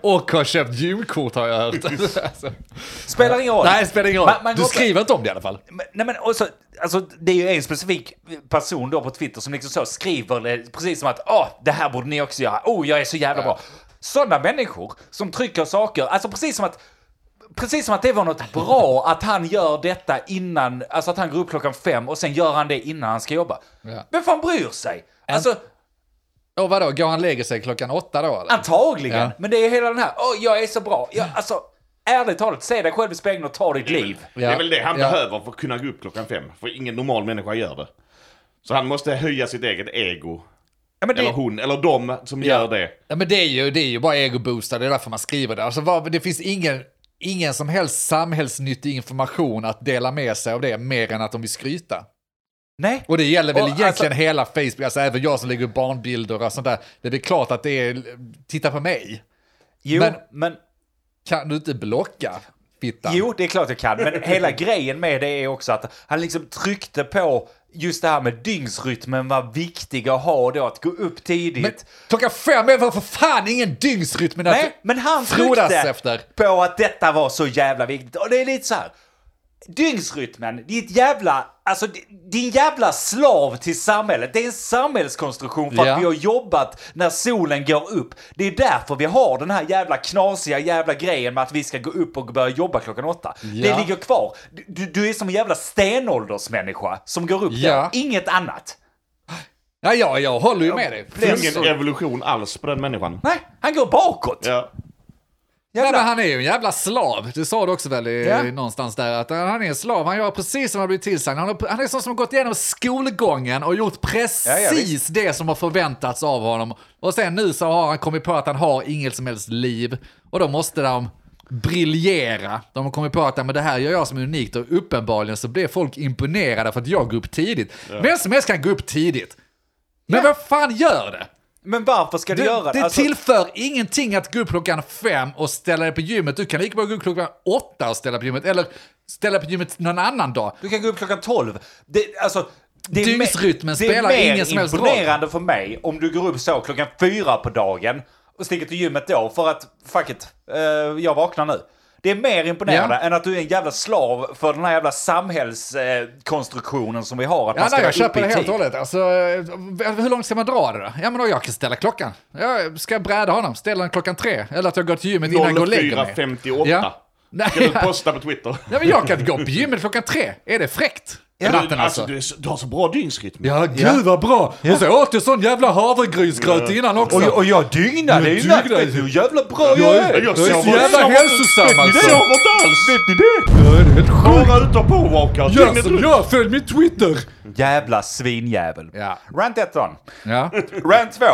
Och har köpt gymkort har jag hört. Alltså. (laughs) Spelar ingen roll. Nej, spelar ingen roll. Man- man du skriver inte om det i alla fall. Men- Nej men också, alltså, det är ju en specifik person då på Twitter som liksom så skriver det precis som att åh, det här borde ni också göra. Oh, jag är så jävla bra. Sådana människor som trycker saker, alltså precis som att Precis som att det var något bra att han gör detta innan, alltså att han går upp klockan fem och sen gör han det innan han ska jobba. Ja. Vem fan bryr sig? Alltså, Och vadå, går han lägger sig klockan åtta då eller? antagligen. Ja. Men det är hela den här, åh, jag är så bra. Jag, alltså, ärligt talat, se dig själv i spegeln och ta ditt liv. Det är väl det han Ja. behöver för att kunna gå upp klockan fem. För ingen normal människa gör det. Så han måste höja sitt eget ego. Ja, det, Eller hon, eller de som gör det. Ja, men det är ju, det är ju bara ego-boostar, det är därför man skriver det. Alltså, vad, det finns ingen, ingen som helst samhällsnyttig information att dela med sig av det, mer än att de vill skryta. nej. Och det gäller väl Och egentligen alltså- hela Facebook, alltså även jag som lägger upp barnbilder och sånt där. Det är väl klart att det är, titta på mig. Jo, Men- men Kan du inte blocka fitta? Jo, det är klart jag kan. Men hela grejen med det är också att han liksom tryckte på just det här med dygnsrytmen var viktig att ha då, att gå upp tidigt. Men klockan fem är väl för fan ingen dygnsrytm men Nej, men han tryckte efter. på att detta var så jävla viktigt. Och det är lite så här. Dygnsrytmen, ditt jävla, alltså din jävla slav till samhället. Det är en samhällskonstruktion för Ja. att vi har jobbat när solen går upp. Det är därför vi har den här jävla knasiga jävla grejen med att vi ska gå upp och börja jobba klockan åtta. Det Ja. ligger kvar. Du, du är som en jävla stenåldersmänniska som går upp Ja. där. Inget annat. Ja, ja, jag håller ju med dig. Ingen evolution alls på den människan. Nej, han går bakåt. Ja. Nej, men han är ju en jävla slav. Det sa du också väl i, Ja. någonstans där. Att han är en slav. Han gör precis som han blivit tillsagd. Han, har- han är sån som har gått igenom skolgången och gjort precis Ja, ja, det som har förväntats av honom. Och sen nu så har han kommit på att han har inget som helst liv. Och då måste de briljera. De har kommit på att ja, men det här gör jag som är unikt och uppenbarligen så blir folk imponerade för att jag går upp tidigt. Vem som helst kan gå upp tidigt. Men vad fan gör det? Men varför ska du Det, göra det Alltså, tillför ingenting att gå upp klockan fem och ställa dig på gymmet. Du kan lika bra gå upp klockan åtta och ställa på gymmet. Eller ställa på gymmet någon annan dag. Du kan gå upp klockan 12. Det, alltså, det är Dygnsrytmen me- spelar Det är ingen som mer helst roll. imponerande för mig om du går upp så klockan fyra på dagen och sticker till gymmet då för att, fuck it, eh, jag vaknar nu. Det är mer imponerande Ja. än att du är en jävla slav för den här jävla samhällskonstruktionen som vi har. Att Ja, man ska nej, jag köper det helt och hållet. Alltså, eh, hur långt ska man dra det då? Ja, men då jag kan ställa klockan. Jag ska bräda honom, ställa den klockan tre. Eller att jag går till gymmet innan jag går och lägger mig. 04.58. Ja. Nej, Ska du posta på Twitter? ja, men jag kan gå på gymmet klockan tre. Är det fräckt? Ja, Natten du, alltså. alltså, du, är så- du har så bra dygnsrytm. Ja, gud vad bra! Och så åt jag sån jävla havregrynsgröt innan också. Och, och jag dygnade Jag ju natt, vet du hur jävla bra jag Jag är. Jag jag är så jävla hälsosam Vet ni alltså. det? Jag sover inte alls! Vet ni det? Ja, det är helt sjukt. Bara ute och påwalkar. Gör som jag, följ min Twitter! Jävla svinjävel. Ja. Rant 1 on. Ja. Rant 2.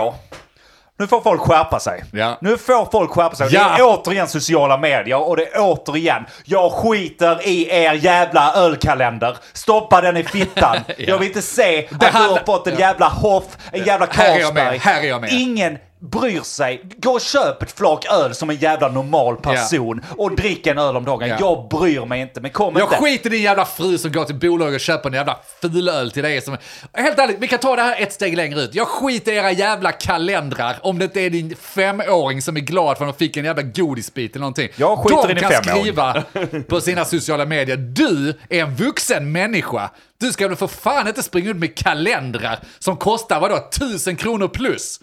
Nu får folk skärpa sig. Ja. Nu får folk skärpa sig. Ja. Det är återigen sociala medier och det är återigen, jag skiter i er jävla ölkalender. Stoppa den i fittan. (laughs) Jag vill inte se att du har fått en ja. jävla Hoff, en jävla Här är jag med, Carlsberg. här är jag med. Ingen bryr sig. Gå och köp ett flak öl som en jävla normal person och drick en öl om dagen. Ja. Jag bryr mig inte, men kom Jag inte. skiter i din jävla fru som går till bolaget och köper en jävla fulöl till dig. Som... Helt ärligt, vi kan ta det här ett steg längre ut. Jag skiter i era jävla kalendrar om det inte är din femåring som är glad för att de fick en jävla godisbit eller någonting. Jag skiter de i din kan femåring. skriva på sina sociala medier. Du är en vuxen människa. Du ska väl för fan inte springa ut med kalendrar som kostar vadå, tusen kronor plus.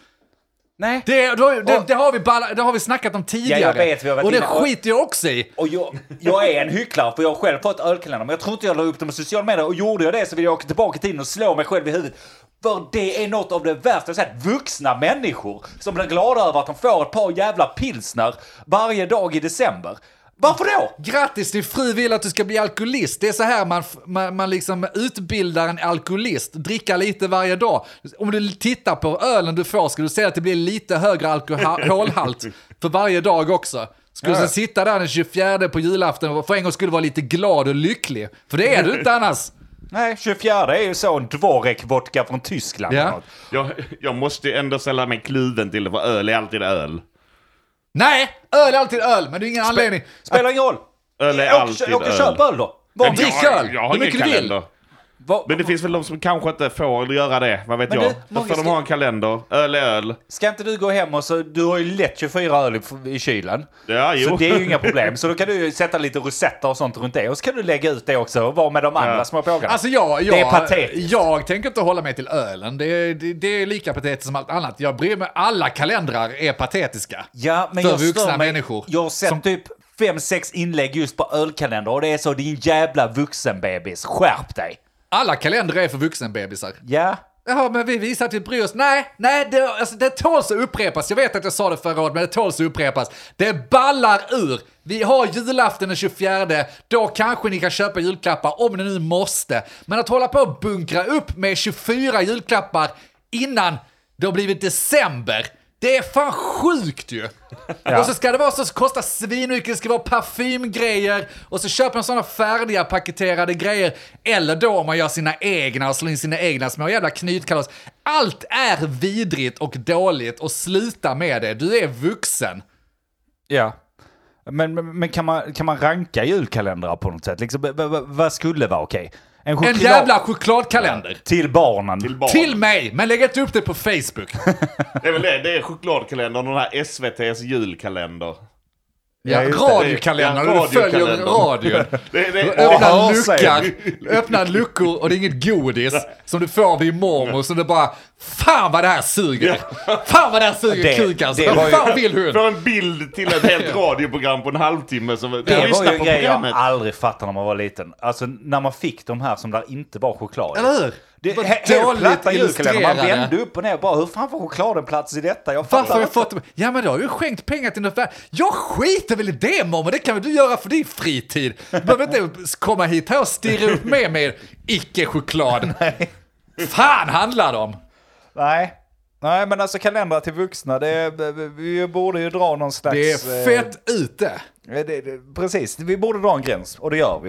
Nej. Det, då, det, Och- det, har vi balla, det har vi snackat om tidigare. vet, vi har och det och- skiter jag också i. Och jag, jag är en hycklare för jag har själv fått ölkalender men jag tror inte jag la upp dem på sociala medier och gjorde jag det så vill jag åka tillbaka till tiden och slå mig själv i huvudet. För det är något av det värsta jag sett. Vuxna människor som blir glada över att de får ett par jävla pilsner varje dag i december. Varför då? Grattis, din fru vill att du ska bli alkoholist. Det är så här man, man, man liksom utbildar en alkoholist. Dricka lite varje dag. Om du tittar på ölen du får ska du se att det blir lite högre alkoholhalt (laughs) för varje dag också. Du Ja. sen sitta där den 24 på julafton och för en gång skulle vara lite glad och lycklig. För det är du inte annars. (laughs) Nej, 24 är ju så en Dvorek-vodka från Tyskland. Ja. Jag, jag måste ju ändå ställa mig kluven till det, för öl är alltid öl. Nej, öl är alltid öl, men det är ingen anledning. Spelar ingen roll. Öl är alltid åk och öl. köp öl då. Var, drick jag, öl. Jag har Hur mycket du vill. Var, Men det finns väl de som kanske inte får göra det, vad vet jag. du, Då får de ska- ha en kalender. Öl är öl. Ska inte du gå hem och så, du har ju lätt 24 öl i, i kylen. Ja, jo. Så det är ju inga (laughs) problem. Så då kan du ju sätta lite rosetter och sånt runt det. Och så kan du lägga ut det också och vara med de andra Ja. små pågarna. Alltså jag, jag, Det är patetiskt. jag tänker inte hålla mig till ölen. Det, är- det, det är lika patetiskt som allt annat. Jag bryr mig, alla kalendrar är patetiska. Ja, men För jag stör vuxna mig. människor. Jag har sett Som- typ fem, sex inlägg just på ölkalender och det är så din jävla vuxenbebis. Skärp dig! Alla kalendrar är för vuxenbebisar. Ja. Jaha, men vi visar att vi bryr oss. Nej, nej, det, alltså, det tåls att upprepas. Jag vet att jag sa det förra året, men det tåls att upprepas. Det ballar ur. Vi har julafton den 24, då kanske ni kan köpa julklappar om ni nu måste. Men att hålla på och bunkra upp med 24 julklappar innan det har blivit december, det är fan sjukt ju! Och så ska det vara så, kostar svinmycket, det ska vara parfymgrejer och så köper man sådana färdiga paketerade grejer. Eller då om man gör sina egna och slår in sina egna små jävla knytkalas. Allt är vidrigt och dåligt och sluta med det, du är vuxen. Ja. Men, men, men kan, man, kan man ranka julkalendrar på något sätt? Liksom, vad skulle vara okej? En choklad- jävla chokladkalender. Till barnen. Till barn. Till mig, men lägg inte upp det på Facebook. (laughs) Det är väl det, det är chokladkalendern och den här SVT's julkalender. Ja, just det. radiokalender, Ja, du följer radion. (laughs) Det, det, Öppna säger öppna luckor och det är inget godis som du får vid mormor så det bara Fan vad det här suger! Fan vad det här suger Det- kuk alltså! det Vad fan vill hon? Får en bild till ett helt radioprogram på en halvtimme. Som, Det var ju en på grej jag aldrig fattade när man var liten. Alltså när man fick de här som där inte var choklad. Eller hur? Det, helt dåligt platta julkalender. Man vände upp och ner bara, hur fan får chokladen plats i detta? Jag Varför har jag fått... Ja men då har du skänkt pengar till något värde. Jag skiter väl i det mormor, det kan väl du göra för din fritid. Du behöver inte komma hit här och stirra upp med mig icke-choklad. (laughs) Fan handlar det om? Nej. Nej, men alltså kalendrar till vuxna, det, vi borde ju dra någon slags... Det är fett ute. eh, Det, det, precis, vi borde dra en gräns och det gör vi.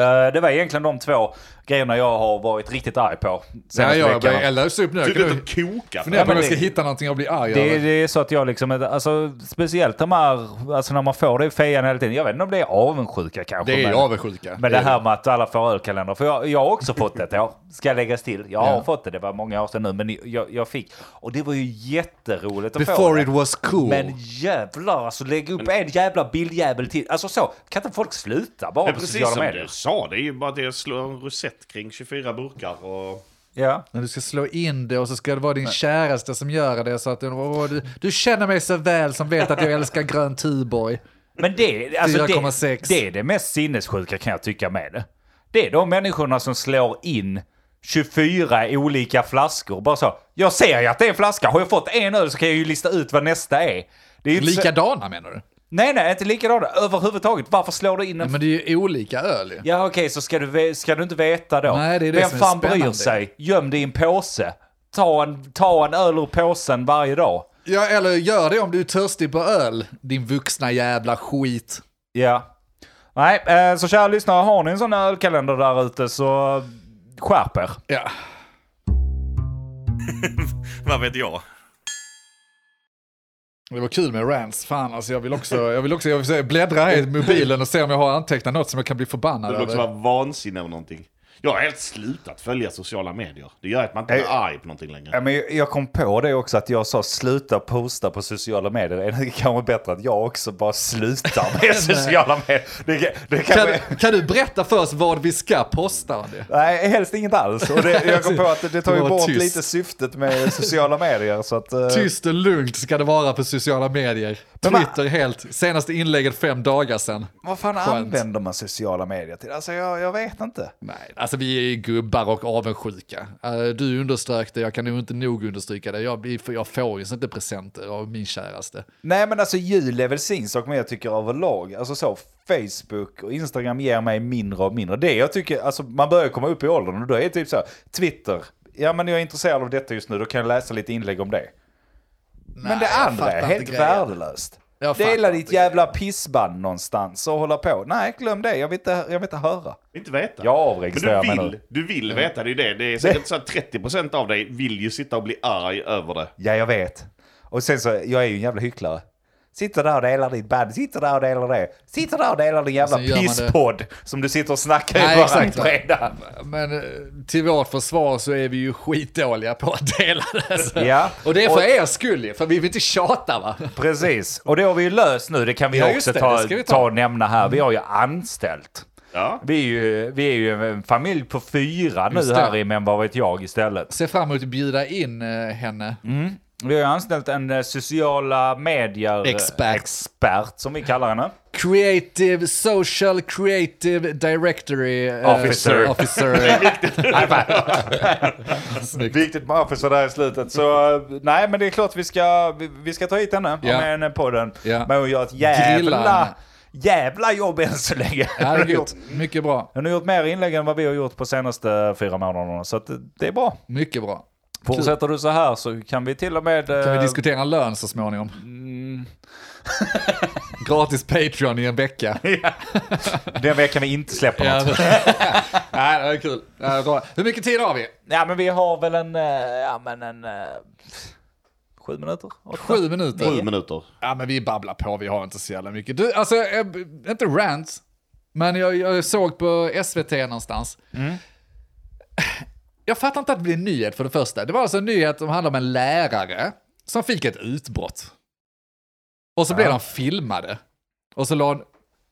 Eh, Det var egentligen de två grejerna jag har varit riktigt arg på Ja, senaste jag veckan. börjar elda upp nu. Jag Du kan inte nu och kokar. fundera på om men jag ska det- hitta någonting att bli arg Det, över. det är så att jag liksom, alltså speciellt de här, alltså när man får det i fejan hela tiden, jag vet inte om det är avundsjuka kanske. Det är men- ju avundsjuka. Men det här med att alla får ölkalender, för jag, jag har också fått det ett år, ska läggas till. Jag har Ja. fått det, det var många år sedan nu, men jag, jag fick. Och det var ju jätteroligt att få Before det. it was cool. Men jävlar, alltså lägg upp en jävla bildjävel till. Alltså så, kan inte folk sluta bara Det på precis som du sa, det är ju bara det att slå en rosett kring 24 burkar och... Ja. När du ska slå in det och så ska det vara din käraste som gör det så att du, åh, du, du känner mig så väl som vet att jag älskar grön Tuborg. Men det, alltså det, 4,6. det är det mest sinnessjuka kan jag tycka med det. Det är de människorna som slår in 24 olika flaskor. Bara så, jag ser ju att det är en flaska. Har jag fått en öl så kan jag ju lista ut vad nästa är. Det är ju inte så, Likadana menar du? Nej, nej, inte likadana överhuvudtaget. Varför slår du in en... Men det är ju olika öl ju. Ja, okej, så ska du, ska du inte veta då. Nej, det är det Vem som är fan bryr spännande. sig? Göm det i en påse. Ta en, ta en öl ur påsen varje dag. Ja, eller gör det om du är törstig på öl, din vuxna jävla skit. Ja. Nej, eh, så kära lyssnare, har ni en sån ölkalender där ute så skärp er. Ja. (laughs) Vad vet jag? Det var kul med rants. Fan, alltså jag vill också, jag vill också jag vill bläddra i mobilen och se om jag har antecknat något som jag kan bli förbannad Det vill också över. vara vansinne över någonting. Jag har helt slutat följa sociala medier. Det gör att man inte är arg på någonting längre. Ja, men jag- kom på det också att jag sa sluta posta på sociala medier. Är det kanske bättre att jag också bara slutar med (laughs) (laughs) sociala medier? Det, kan- det kan, Kan, kan du berätta för oss vad vi ska posta? Nej, helst inget alls. Och det, jag kom på att det, det tar ju bort tyst. lite syftet med sociala medier. Så att, eh, Tyst och lugnt ska det vara på sociala medier. Men man- Twitter helt, senaste inlägget fem dagar sedan. vad fan Skönt. använder man sociala medier till? Alltså jag, jag vet inte. Nej, alltså vi är ju gubbar och avundsjuka. Eh, Du underströk det, jag kan nog inte nog understryka det. Jag, jag får ju inte presenter av min käraste. Nej men alltså jul är väl sin sak men jag tycker överlag, alltså så Facebook och Instagram ger mig mindre och mindre. Det jag tycker, alltså man börjar komma upp i åldern och då är det typ så här, Twitter, ja men jag är intresserad av detta just nu, då kan jag läsa lite inlägg om det. men det andra är helt grejen. värdelöst. Jag Dela ditt jävla pissband någonstans och hålla på. Nej, glöm det, jag vill inte, jag vill inte höra. Inte veta. Jag avregistrerar Men du vill, du vill veta, det är ju det. Det är säkert så att 30% av dig vill ju sitta och bli arg över det. Ja, jag vet. Och sen så, jag är ju en jävla hycklare. Sitter där och delar ditt band, sitter där och delar det. Sitter där och delar din jävla pisspodd som du sitter och snackar Nej, i varje fredag. Men eh, till vårt försvar så är vi ju skitdåliga på att dela det. Så. Ja. Och det är för Och- er skull för vi vill inte tjata va? Precis, och det har vi ju löst nu. Det kan vi Ja, också det, ta, vi ta. ta och nämna här. Vi har ju anställt. Ja. Vi är ju, vi är ju en familj på fyra nu här i Men vad vet jag istället. Ser fram emot att bjuda in eh, henne. Vi har ju anställt en eh, sociala medier Expert. expert som vi kallar henne. Creative, social creative directory eh, Officer. officer. (laughs) Snyggt. (laughs) Viktigt med officer där i slutet. Så eh, nej, men det är klart vi ska, vi, vi ska ta hit henne och Ja. med henne på den. Ja. Men hon gör ett jävla, jävla jobb än så länge. (laughs) Gött. Mycket bra. Hon har gjort mer inlägg än vad vi har gjort på senaste fyra månaderna. Så det är bra. Mycket bra. Fortsätter du så här så kan vi till och med... Kan vi eh, diskutera en lön så småningom? Mm. (laughs) Gratis Patreon i en vecka. (laughs) Den veckan vi inte släpper Ja, något. (laughs) Nej, det är kul. Ja. Hur mycket tid har vi? Ja men vi har väl en, eh, ja men en... eh, Sju minuter? Åtta? Sju minuter. Sju minuter. Ja, men vi babblar på, vi har inte så jävla mycket. Du, alltså, inte rant, men jag, jag såg på SVT någonstans. Jag fattar inte att det blir en nyhet för det första. Det var alltså en nyhet som handlar om en lärare som fick ett utbrott. Och så blev Ja. de filmade. Och så la en,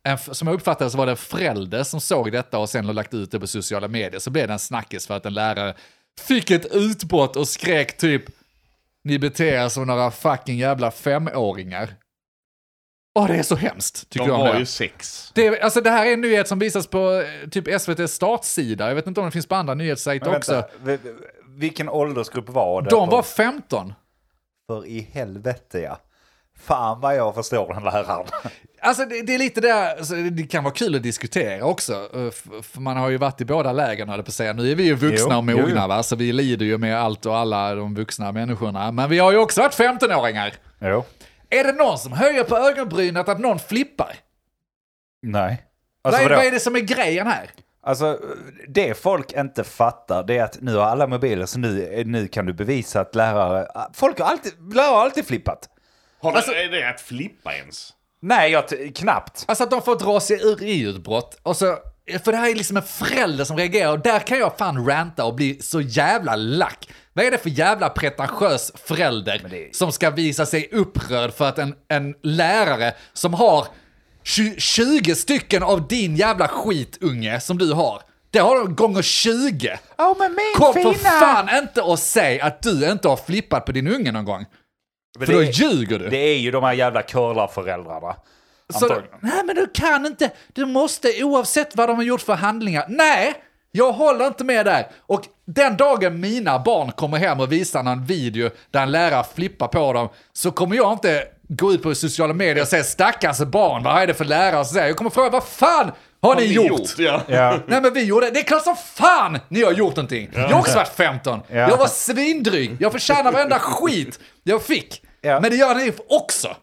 en, som jag uppfattade så var det en förälder som såg detta och sen har lagt ut det på sociala medier. Så blev det en snackis för att en lärare fick ett utbrott och skrek typ ni beter er som några fucking jävla femåringar. Åh, det är så hemskt, tycker De jag om har det. ju sex. Det, alltså, det här är en nyhet som visas på eh, typ SVTs startsida. Jag vet inte om det finns på andra nyhetssajter också. vilken åldersgrupp var det? De på? var 15. För i helvete ja. Fan vad jag förstår den läraren. (laughs) Alltså det, det är lite där, alltså, det kan vara kul att diskutera också. eh, För man har ju varit i båda lägren, höll på att säga. Nu är vi ju vuxna Jo, och mogna, jo, jo. va? så vi lider ju med allt och alla de vuxna människorna. Men vi har ju också varit 15-åringar. Jo. Är det någon som höjer på ögonbrynet att någon flippar? Nej. vad, Alltså, är, vadå? vad är det som är grejen här? alltså det folk inte fattar det är att nu har alla mobiler så nu, nu kan du bevisa att lärare... Folk har alltid, lärare har alltid flippat. Har Alltså- det, är det att flippa ens? Nej, jag knappt. Alltså att de får dra sig ur EU-utbrott. Och så, för det här är liksom en förälder som reagerar och där kan jag fan ranta och bli så jävla lack. Vad är det för jävla pretentiös förälder det- som ska visa sig upprörd för att en, en lärare som har 20, 20 stycken av din jävla skitunge som du har, det har de gånger 20. Ja, men min Kom för fan inte och säg att du inte har flippat på din unge någon gång. Men För då det, ljuger du. det är ju de här jävla curlarföräldrarna. Så, Antagligen. nej men du kan inte, du måste oavsett vad de har gjort för handlingar. Nej, jag håller inte med där. Och den dagen mina barn kommer hem och visar någon video där en lärare flippar på dem så kommer jag inte gå ut på sociala medier och säga stackars barn, vad är det för lärare säger? Jag kommer fråga vad fan har, ni gjort? Ja. Ja. Nej men vi gjorde, det är klart som fan ni har gjort någonting. Jag har också varit 15. Ja. Jag var svindryg, jag förtjänar varenda skit jag fick. Ja. Men det gör ni också.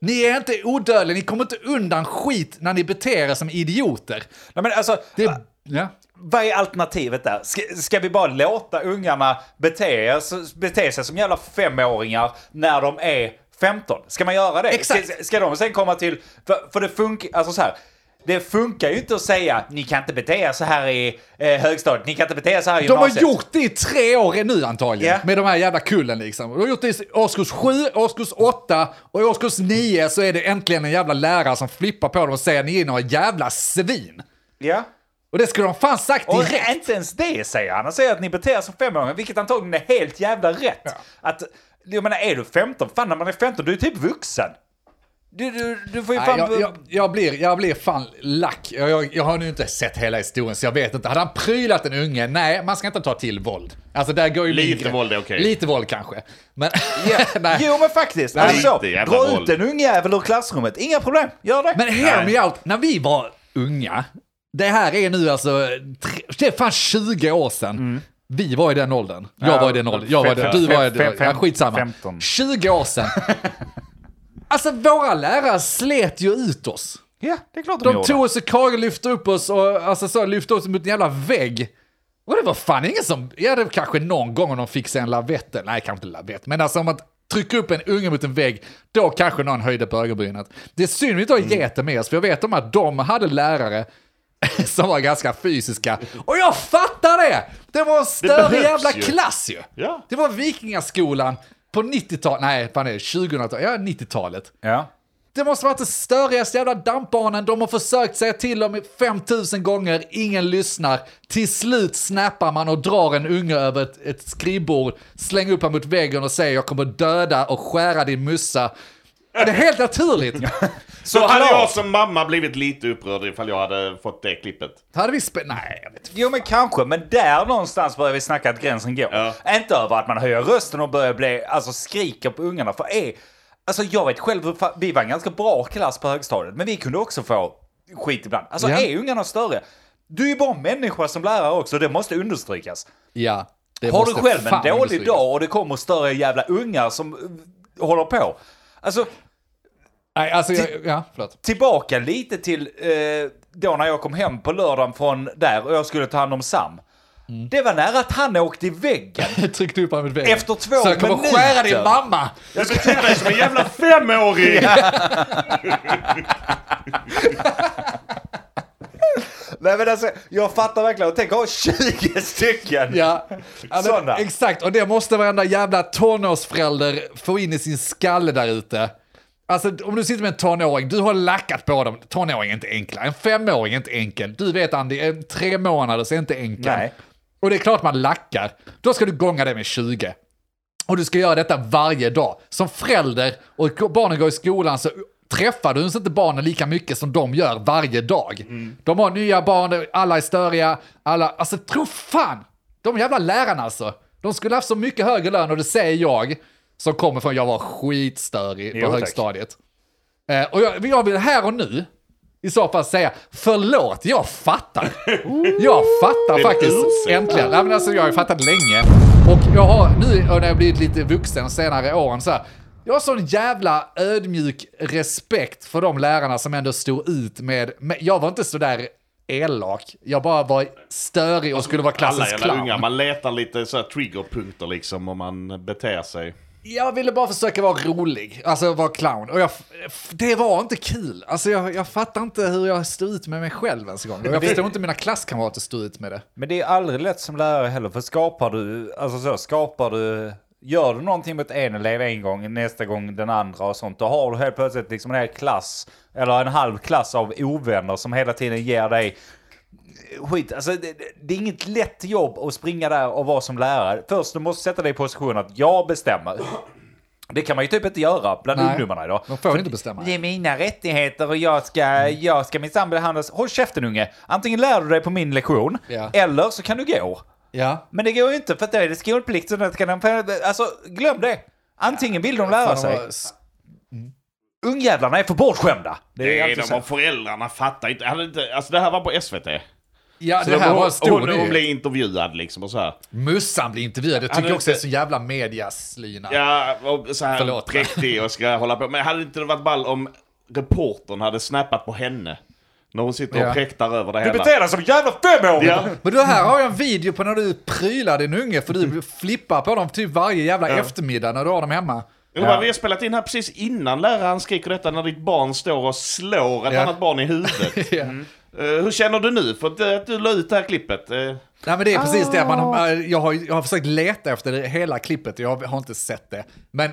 Ni är inte odödliga, ni kommer inte undan skit när ni beter er som idioter. Nej, men alltså, Det, ja. Vad är alternativet där? Ska, ska vi bara låta ungarna bete, bete sig som jävla femåringar när de är 15? Ska man göra det? Exakt. Ska, ska de sen komma till... För, för det funkar, alltså så här. Det funkar ju inte att säga ni kan inte bete er så här i eh, högstadiet, ni kan inte bete er så här i De har gymnasiet. gjort det i tre år nu antagligen, Ja. med de här jävla kullen liksom. De har gjort det i årskurs 7, årskurs 8 och i årskurs 9 så är det äntligen en jävla lärare som flippar på dem och säger ni är några jävla svin. Ja. Och det skulle de fan sagt Och direkt. inte ens det säger han. Han säger att ni beter er som femåringar, vilket antagligen är helt jävla rätt. Att, jag menar, är du 15? Fan, när man är 15, du är typ vuxen. Du, du, du får ju Nej, fan... jag, jag, jag, blir, jag blir fan lack. Jag, jag, jag har nu inte sett hela historien så jag vet inte. Hade han prylat en unge? Nej, man ska inte ta till våld. Alltså där går ju Lite min gräns. våld är okej. Lite våld kanske. Men (laughs) nej. Jo men faktiskt, Nej, alltså, dra våld. ut en ungjävel ur klassrummet, inga problem, gör det. Men hear Nej. me out, när vi var unga, det här är nu alltså, tre, det är fan 20 år sedan. Vi var i den åldern. Jag Ja, var i den åldern. Jag var den. Du var i den. Ja, skitsamma. 15. 20 år sedan. (laughs) alltså våra lärare slet ju ut oss. Ja, det är klart de, De gjorde. tog oss i kragen, lyfte upp oss och alltså, så, lyfte oss mot en jävla vägg. Och det var fan ingen som, ja det var kanske någon gång om de fick sig en lavett, nej kanske inte lavett, men alltså om att trycka upp en unge mot en vägg, då kanske någon höjde på ögonbrynet. Det är synd vi inte har geter med oss, för jag vet om att de hade lärare (laughs) som var ganska fysiska. Och jag fattar det! Det var en större jävla ju. klass ju. Ja. Det var vikingaskolan på 90-talet, nej fan är det 2000-talet, ja 90-talet. Ja. Det måste varit den störigaste jävla dampbanan. De har försökt säga till dem 5000 gånger, ingen lyssnar. Till slut snappar man och drar en unge över ett, ett skrivbord, slänger upp honom mot väggen och säger jag kommer döda och skära din mussa. Det är helt naturligt. Så hade jag som mamma blivit lite upprörd ifall jag hade fått det klippet. Hade vi spe- Nej, jag vet inte. Jo men kanske, men där någonstans börjar vi snacka att gränsen går. Ja. Inte över att man höjer rösten och börjar bli, alltså skriker på ungarna. För är, alltså jag vet själv, vi var en ganska bra klass på högstadiet, men vi kunde också få skit ibland. Alltså Ja. är ungarna större? Du är ju bara människa som lärare också, det måste understrykas. Ja. Det Har du själv en dålig dag och det kommer större jävla ungar som uh, håller på. Alltså, Nej, alltså, jag, ja, förlåt. tillbaka lite till eh, då när jag kom hem på lördagen från där och jag skulle ta hand om Sam. Mm. Det var nära att han åkte i väggen. (laughs) Tryckte upp honom mot väggen. Efter två Så jag kommer minuter. skära din mamma. Jag beter dig som en jävla femåring! (laughs) Nej men alltså, jag fattar verkligen. Och tänk ha 20 stycken. Ja, Sådana. exakt. Och det måste varenda jävla tonårsförälder få in i sin skalle där ute. Alltså om du sitter med en tonåring, du har lackat på dem. Tonåring är inte enkla. En femåring är inte enkel. Du vet Andy, en tre månaders är inte enkel. Nej. Och det är klart man lackar. Då ska du gånga det med 20. Och du ska göra detta varje dag. Som förälder och barnen går i skolan så träffar du inte barnen lika mycket som de gör varje dag. De har nya barn, alla är störiga, alla, alltså tro fan, de jävla lärarna alltså. De skulle haft så mycket högre lön och det säger jag, som kommer från, jag var skitstörig på Jo, högstadiet. Eh, och jag, jag vill här och nu i så fall säga, förlåt, jag fattar. (laughs) Jag fattar faktiskt, äntligen. Nej, men alltså, jag har fattat länge. Och jag har nu, när jag blivit lite vuxen senare åren, så här, jag har sån jävla ödmjuk respekt för de lärarna som ändå stod ut med, med jag var inte så där elak, jag bara var störig och skulle vara Alla klassens jävla clown. unga, man letar lite så här triggerpunkter liksom om man beter sig. Jag ville bara försöka vara rolig, alltså vara clown. Och jag, det var inte kul. Alltså jag, jag fattar inte hur jag stod ut med mig själv ens en gång. Och jag förstår inte mina klasskamrater stod ut med det. Men det är aldrig lätt som lärare heller, för skapar du, alltså så, skapar du, gör du någonting mot en elev en gång, nästa gång den andra och sånt, då har du helt plötsligt liksom en hel klass, eller en halv klass av ovänner som hela tiden ger dig skit. Alltså det, det- är inget lätt jobb att springa där och vara som lärare. Först du måste sätta dig i position att jag bestämmer. Det kan man ju typ inte göra bland Nej. ungdomarna idag. De får inte bestämma. Det är mina rättigheter och jag ska, jag ska minsann behandlas. Håll käften unge! Antingen lär du dig på min lektion, Ja. eller så kan du gå. Ja. Men det går ju inte för att det är skolplikt. Så kan de, alltså, glöm det! Antingen vill de lära sig. s- Ungjävlarna är för bortskämda. Det är Nej, de och föräldrarna fattar inte. Alltså det här var på SVT. Ja, Så det här var en stor hon, hon blev intervjuad liksom och så här. Mussan blir intervjuad. Jag tycker är också det är så jävla mediaslyna. Ja, och så här Förlåt. präktig och ska hålla på. Men hade det inte varit ball om reportern hade snappat på henne? När hon sitter Ja. och präktar över det Du hela. beter dig som en jävla femåring! Ja. Men det här har jag en video på när du prylar din unge, för du flippar på dem typ varje jävla eftermiddag när du har dem hemma. Ja. men Vi har spelat in här precis innan läraren skriker detta när ditt barn står och slår ett Ja. annat barn i huvudet. (laughs) Ja. Eh, hur känner du nu för att, eh, att du la ut det här klippet? Eh, Nej men det är precis det, man har, jag, har, jag har försökt leta efter det, hela klippet, jag har inte sett det. Men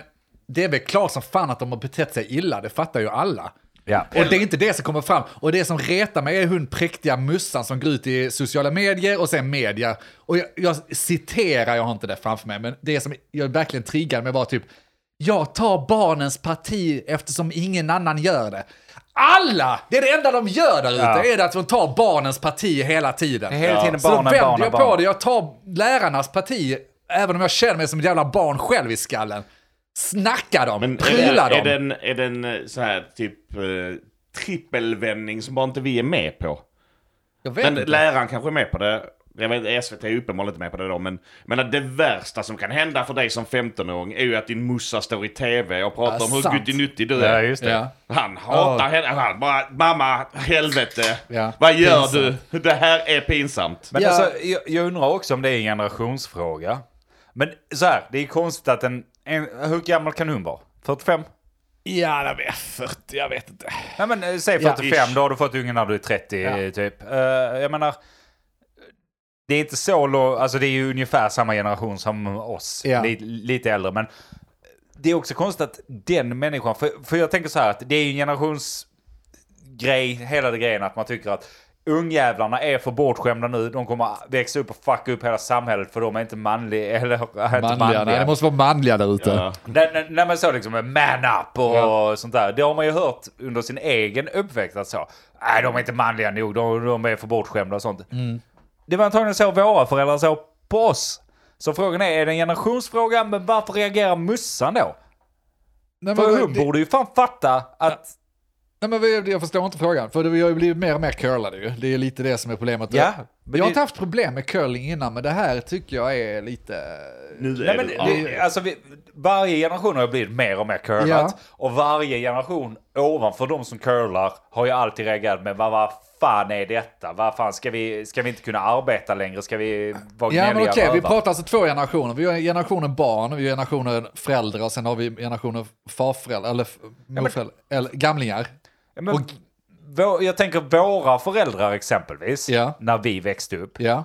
det är väl klart som fan att de har betett sig illa, det fattar ju alla. Ja. Och det är inte det som kommer fram. Och det som retar mig är hon präktiga mussan som går ut i sociala medier och sen media. Och jag, jag citerar, jag har inte det framför mig, men det som jag verkligen triggade mig var typ jag tar barnens parti eftersom ingen annan gör det. Alla! Det är det enda de gör där ute, Ja. är det att de tar barnens parti hela tiden. Det är hela tiden Så då barnen, vänder barnen, jag på barnen. det, jag tar lärarnas parti, även om jag känner mig som ett jävla barn själv i skallen. Snacka dem, Men är, pryla det, dem. är den, är den eh, så här typ eh, trippelvändning som bara inte vi är med på? jag vet Men inte. läraren kanske är med på det. Jag vet, SVT är uppenbarligen inte med på det då, men, men det värsta som kan hända för dig som 15-åring är ju att din mussa står i tv och pratar Ja, om hur sant. guttig du Ja, är. just det. Ja. Han hatar henne. Han bara, mamma, helvete. Ja, Vad gör pinsamt. du? Det här är pinsamt. Men Ja. alltså, jag, jag undrar också om det är en generationsfråga. Men så här, det är konstigt att en, en hur gammal kan hon vara? 45? Ja, jag vet, 40, jag vet inte. Nej men eh, säg Ja. 45, då har du fått ungen när du är 30 Ja. typ. Eh, jag menar, det är inte så alltså det är ju ungefär samma generation som oss, Ja. lite, lite äldre. Men det är också konstigt att den människan, för, för jag tänker så här att det är ju en generationsgrej, hela det grejen att man tycker att ungjävlarna är för bortskämda nu, de kommer växa upp och fucka upp hela samhället för de är inte manliga, eller (laughs) inte Manliga, manliga. nej, det måste vara manliga där ute. Ja. Nej, nej, nej men så liksom man up och Ja. sånt där. Det har man ju hört under sin egen uppväxt att så. Nej, de är inte manliga nog, de, de är för bortskämda och sånt. Mm. Det var antagligen så våra föräldrar såg på oss. Så frågan är, är det en generationsfråga? Men varför reagerar mussan då? Nej, För men, hon det, borde ju fan fatta att... nej, men vi- jag förstår inte frågan, för det har ju blivit mer och mer curlade ju. Det är lite det som är problemet. Ja, men jag har det- inte haft problem med curling innan, men det här tycker jag är lite... Nu är Nej, men det, alltså, vi, varje generation har blivit mer och mer curlat. Ja. Och varje generation ovanför de som curlar har ju alltid reagerat med vad, vad fan är detta? Vad fan, ska vi, ska vi inte kunna arbeta längre? Ska vi vara Ja men okej, vi pratar alltså två generationer. Vi har generationen barn, vi har generationen föräldrar och sen har vi generationen farföräldrar, eller, morföräldrar, eller gamlingar. Ja, men, vå- jag tänker våra föräldrar exempelvis, Ja. när vi växte upp. Ja.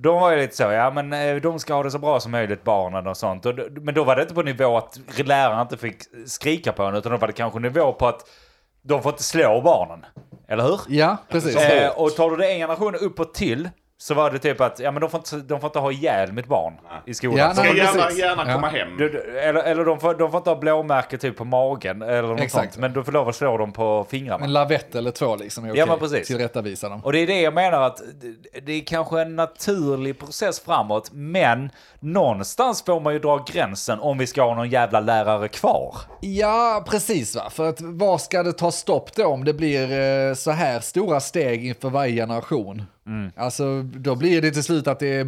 De var ju lite så, ja men eh, de ska ha det så bra som möjligt, barnen och sånt. Och, men då var det inte på nivå att läraren inte fick skrika på en, utan då var det kanske nivå på att de får inte slå barnen. Eller hur? Ja, precis. Eh, och tar du det en generation uppåt till, så var det typ att ja, men de, får inte, de får inte ha ihjäl mitt barn i skolan. Ja, nej, Ska gärna, gärna Ja. komma hem. du, du- eller eller de, får, de får inte ha blåmärke typ på magen eller något Exakt. sånt. Men du får lov att slå dem på fingrarna. En lavett eller två liksom är okej. Ja, men precis. Tillrättavisa dem. Och det är det jag menar att det- det är kanske en naturlig process framåt, men någonstans får man ju dra gränsen om vi ska ha någon jävla lärare kvar. Ja, precis va. För att var ska det ta stopp då om det blir eh, så här stora steg inför varje generation? Mm. Alltså, då blir det till slut att det är eh,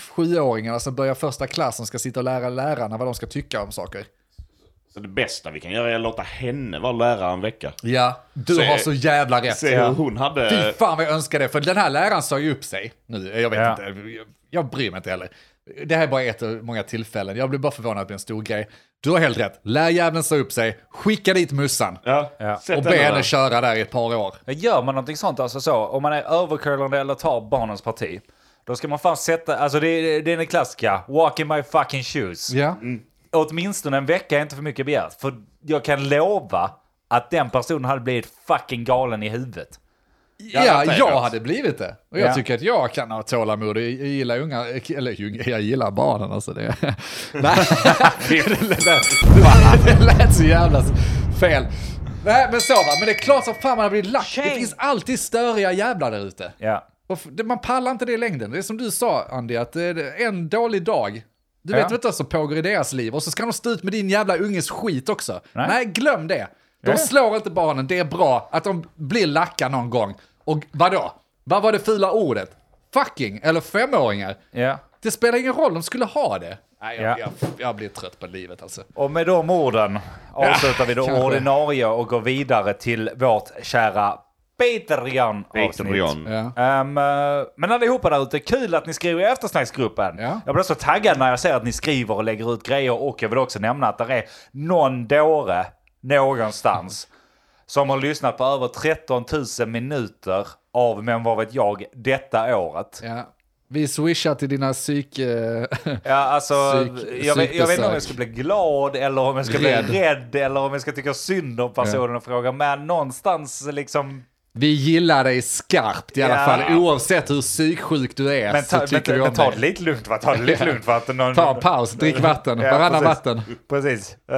sjuåringarna som börjar första klass som ska sitta och lära lärarna vad de ska tycka om saker. Så det bästa vi kan göra är att låta henne vara lärare en vecka. Ja, du Se- har så jävla rätt. Se hur hon hade... Fy fan vad jag önskar det, för den här läraren sa ju upp sig. Nu, jag vet Ja. inte, jag, jag bryr mig inte heller. Det här är bara ett av många tillfällen, jag blir bara förvånad att det blir en stor grej. Du har helt rätt, lärjäveln sa upp sig, skicka dit mussan. Ja, Och be henne där. köra där i ett par år. Gör man någonting sånt, alltså så, om man är övercurlande eller tar barnens parti, då ska man fan sätta, alltså det, är- det är den klassiska, walk in my fucking shoes. Ja. Åtminstone en vecka är inte för mycket begärt, för jag kan lova att den personen hade blivit fucking galen i huvudet. Ja, jag hade blivit det. Och jag Ja. tycker att jag kan ha tålamod. Jag gillar unga, eller unga- jag gillar barnen alltså. Det, (laughs) Nej, det, (laughs) lät, det lät så jävla fel. Nej, men så va. Men det är klart som fan man har blivit lack. Det finns alltid störiga jävlar där ute. Ja. Man pallar inte det i längden. Det är som du sa Andy, att det är en dålig dag. Du Ja. vet väl inte vad som pågår i deras liv och så ska de stå ut med din jävla unges skit också. Nej, Nej. glöm det. De Ja. slår inte barnen, det är bra att de blir lacka någon gång. Och vadå? Vad var det fula ordet? Fucking, eller femåringar. ja. Det spelar ingen roll, de skulle ha det. Nej, jag, Ja. jag, jag blir trött på livet alltså. Och med de orden avslutar vi det kanske. ordinarie och går vidare till vårt kära Patreon-avsnitt. Patreon. Ja. Eh, men allihopa där ute, kul att ni skriver i eftersnacksgruppen. Ja. Jag blir så taggad när jag ser att ni skriver och lägger ut grejer och jag vill också nämna att det är någon dåre någonstans som har lyssnat på över 13 000 minuter av Men vad vet jag detta året. Ja. Vi swishar till dina psyk... eh, (laughs) Ja, alltså, Psyk- jag, vet, jag vet inte om jag ska bli glad eller om jag ska Rädd. bli rädd eller om jag ska tycka synd om personen och fråga. Men någonstans liksom... Vi gillar dig skarpt i alla Ja. fall, oavsett hur psyksjuk du är. Men så ta, tycker men, vi om men ta det lite lugnt va? Ta det lite lugnt att någon... Ta en paus, drick vatten, Ja, varannan vatten. Precis. Eh,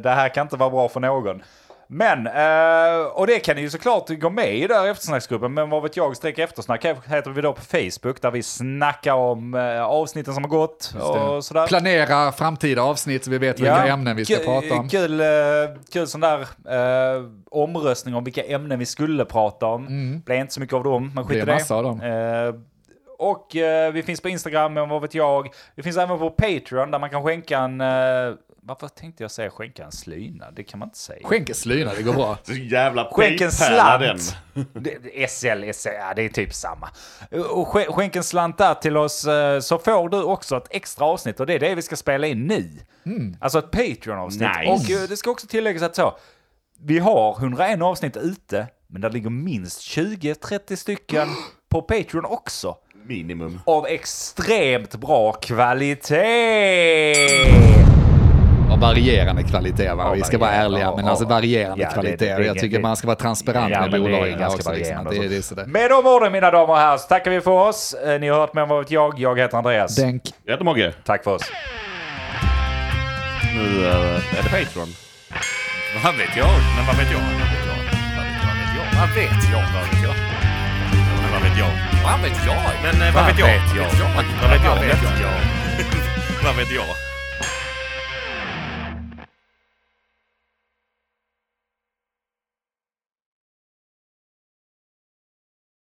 det här kan inte vara bra för någon. Men, eh, och det kan ni ju såklart gå med i där eftersnacksgruppen, men vad vet jag, streck eftersnack heter vi då på Facebook där vi snackar om eh, avsnitten som har gått och sådär. Planera framtida avsnitt så vi vet vilka ämnen vi ska prata om. Kul, eh, kul sån där eh, omröstning om vilka ämnen vi skulle prata om. Mm. Blev inte så mycket av dem, men skit i det. massa av dem. Eh, och eh, vi finns på Instagram, men vad vet jag. Vi finns även på Patreon där man kan skänka en... Varför tänkte jag säga skänka en slyna? Det kan man inte säga. Skänk en slyna, det går bra. (laughs) Så jävla Skänk en slant. Det- SL, SL, ja, det är typ samma. Och sk- skänk en slant där till oss eh, så får du också ett extra avsnitt och det är det vi ska spela in nu. Alltså ett Patreon-avsnitt. Nice. Och eh, det ska också tilläggas att så, vi har 101 avsnitt ute, men det ligger minst 20-30 stycken (gasps) på Patreon också. Minimum. Av extremt bra kvalitet! Och varierande kvalitet va? Vi ska vara ärliga, men alltså varierande Ja, det- kvalitet. det- det- jag tycker det- man ska vara transparent Ja, med det bolagen också. Liksom, det, och det är sådär. Med de orden mina damer och herrar så tackar vi för oss. Eh, Ni har hört med vad jag. Jag heter Andreas. Denk. Jag heter Mogge. Tack för oss. Nu eh, är det Patreon. Vad vet jag? Men vad vet jag? Vad vet jag? Vad vet jag? Vad vet jag? Vad vet jag? Men vad vet jag? Vad vet jag? Men eh, vad vet jag? vet jag? Vad vet jag? Vad vet jag? Vad vet jag?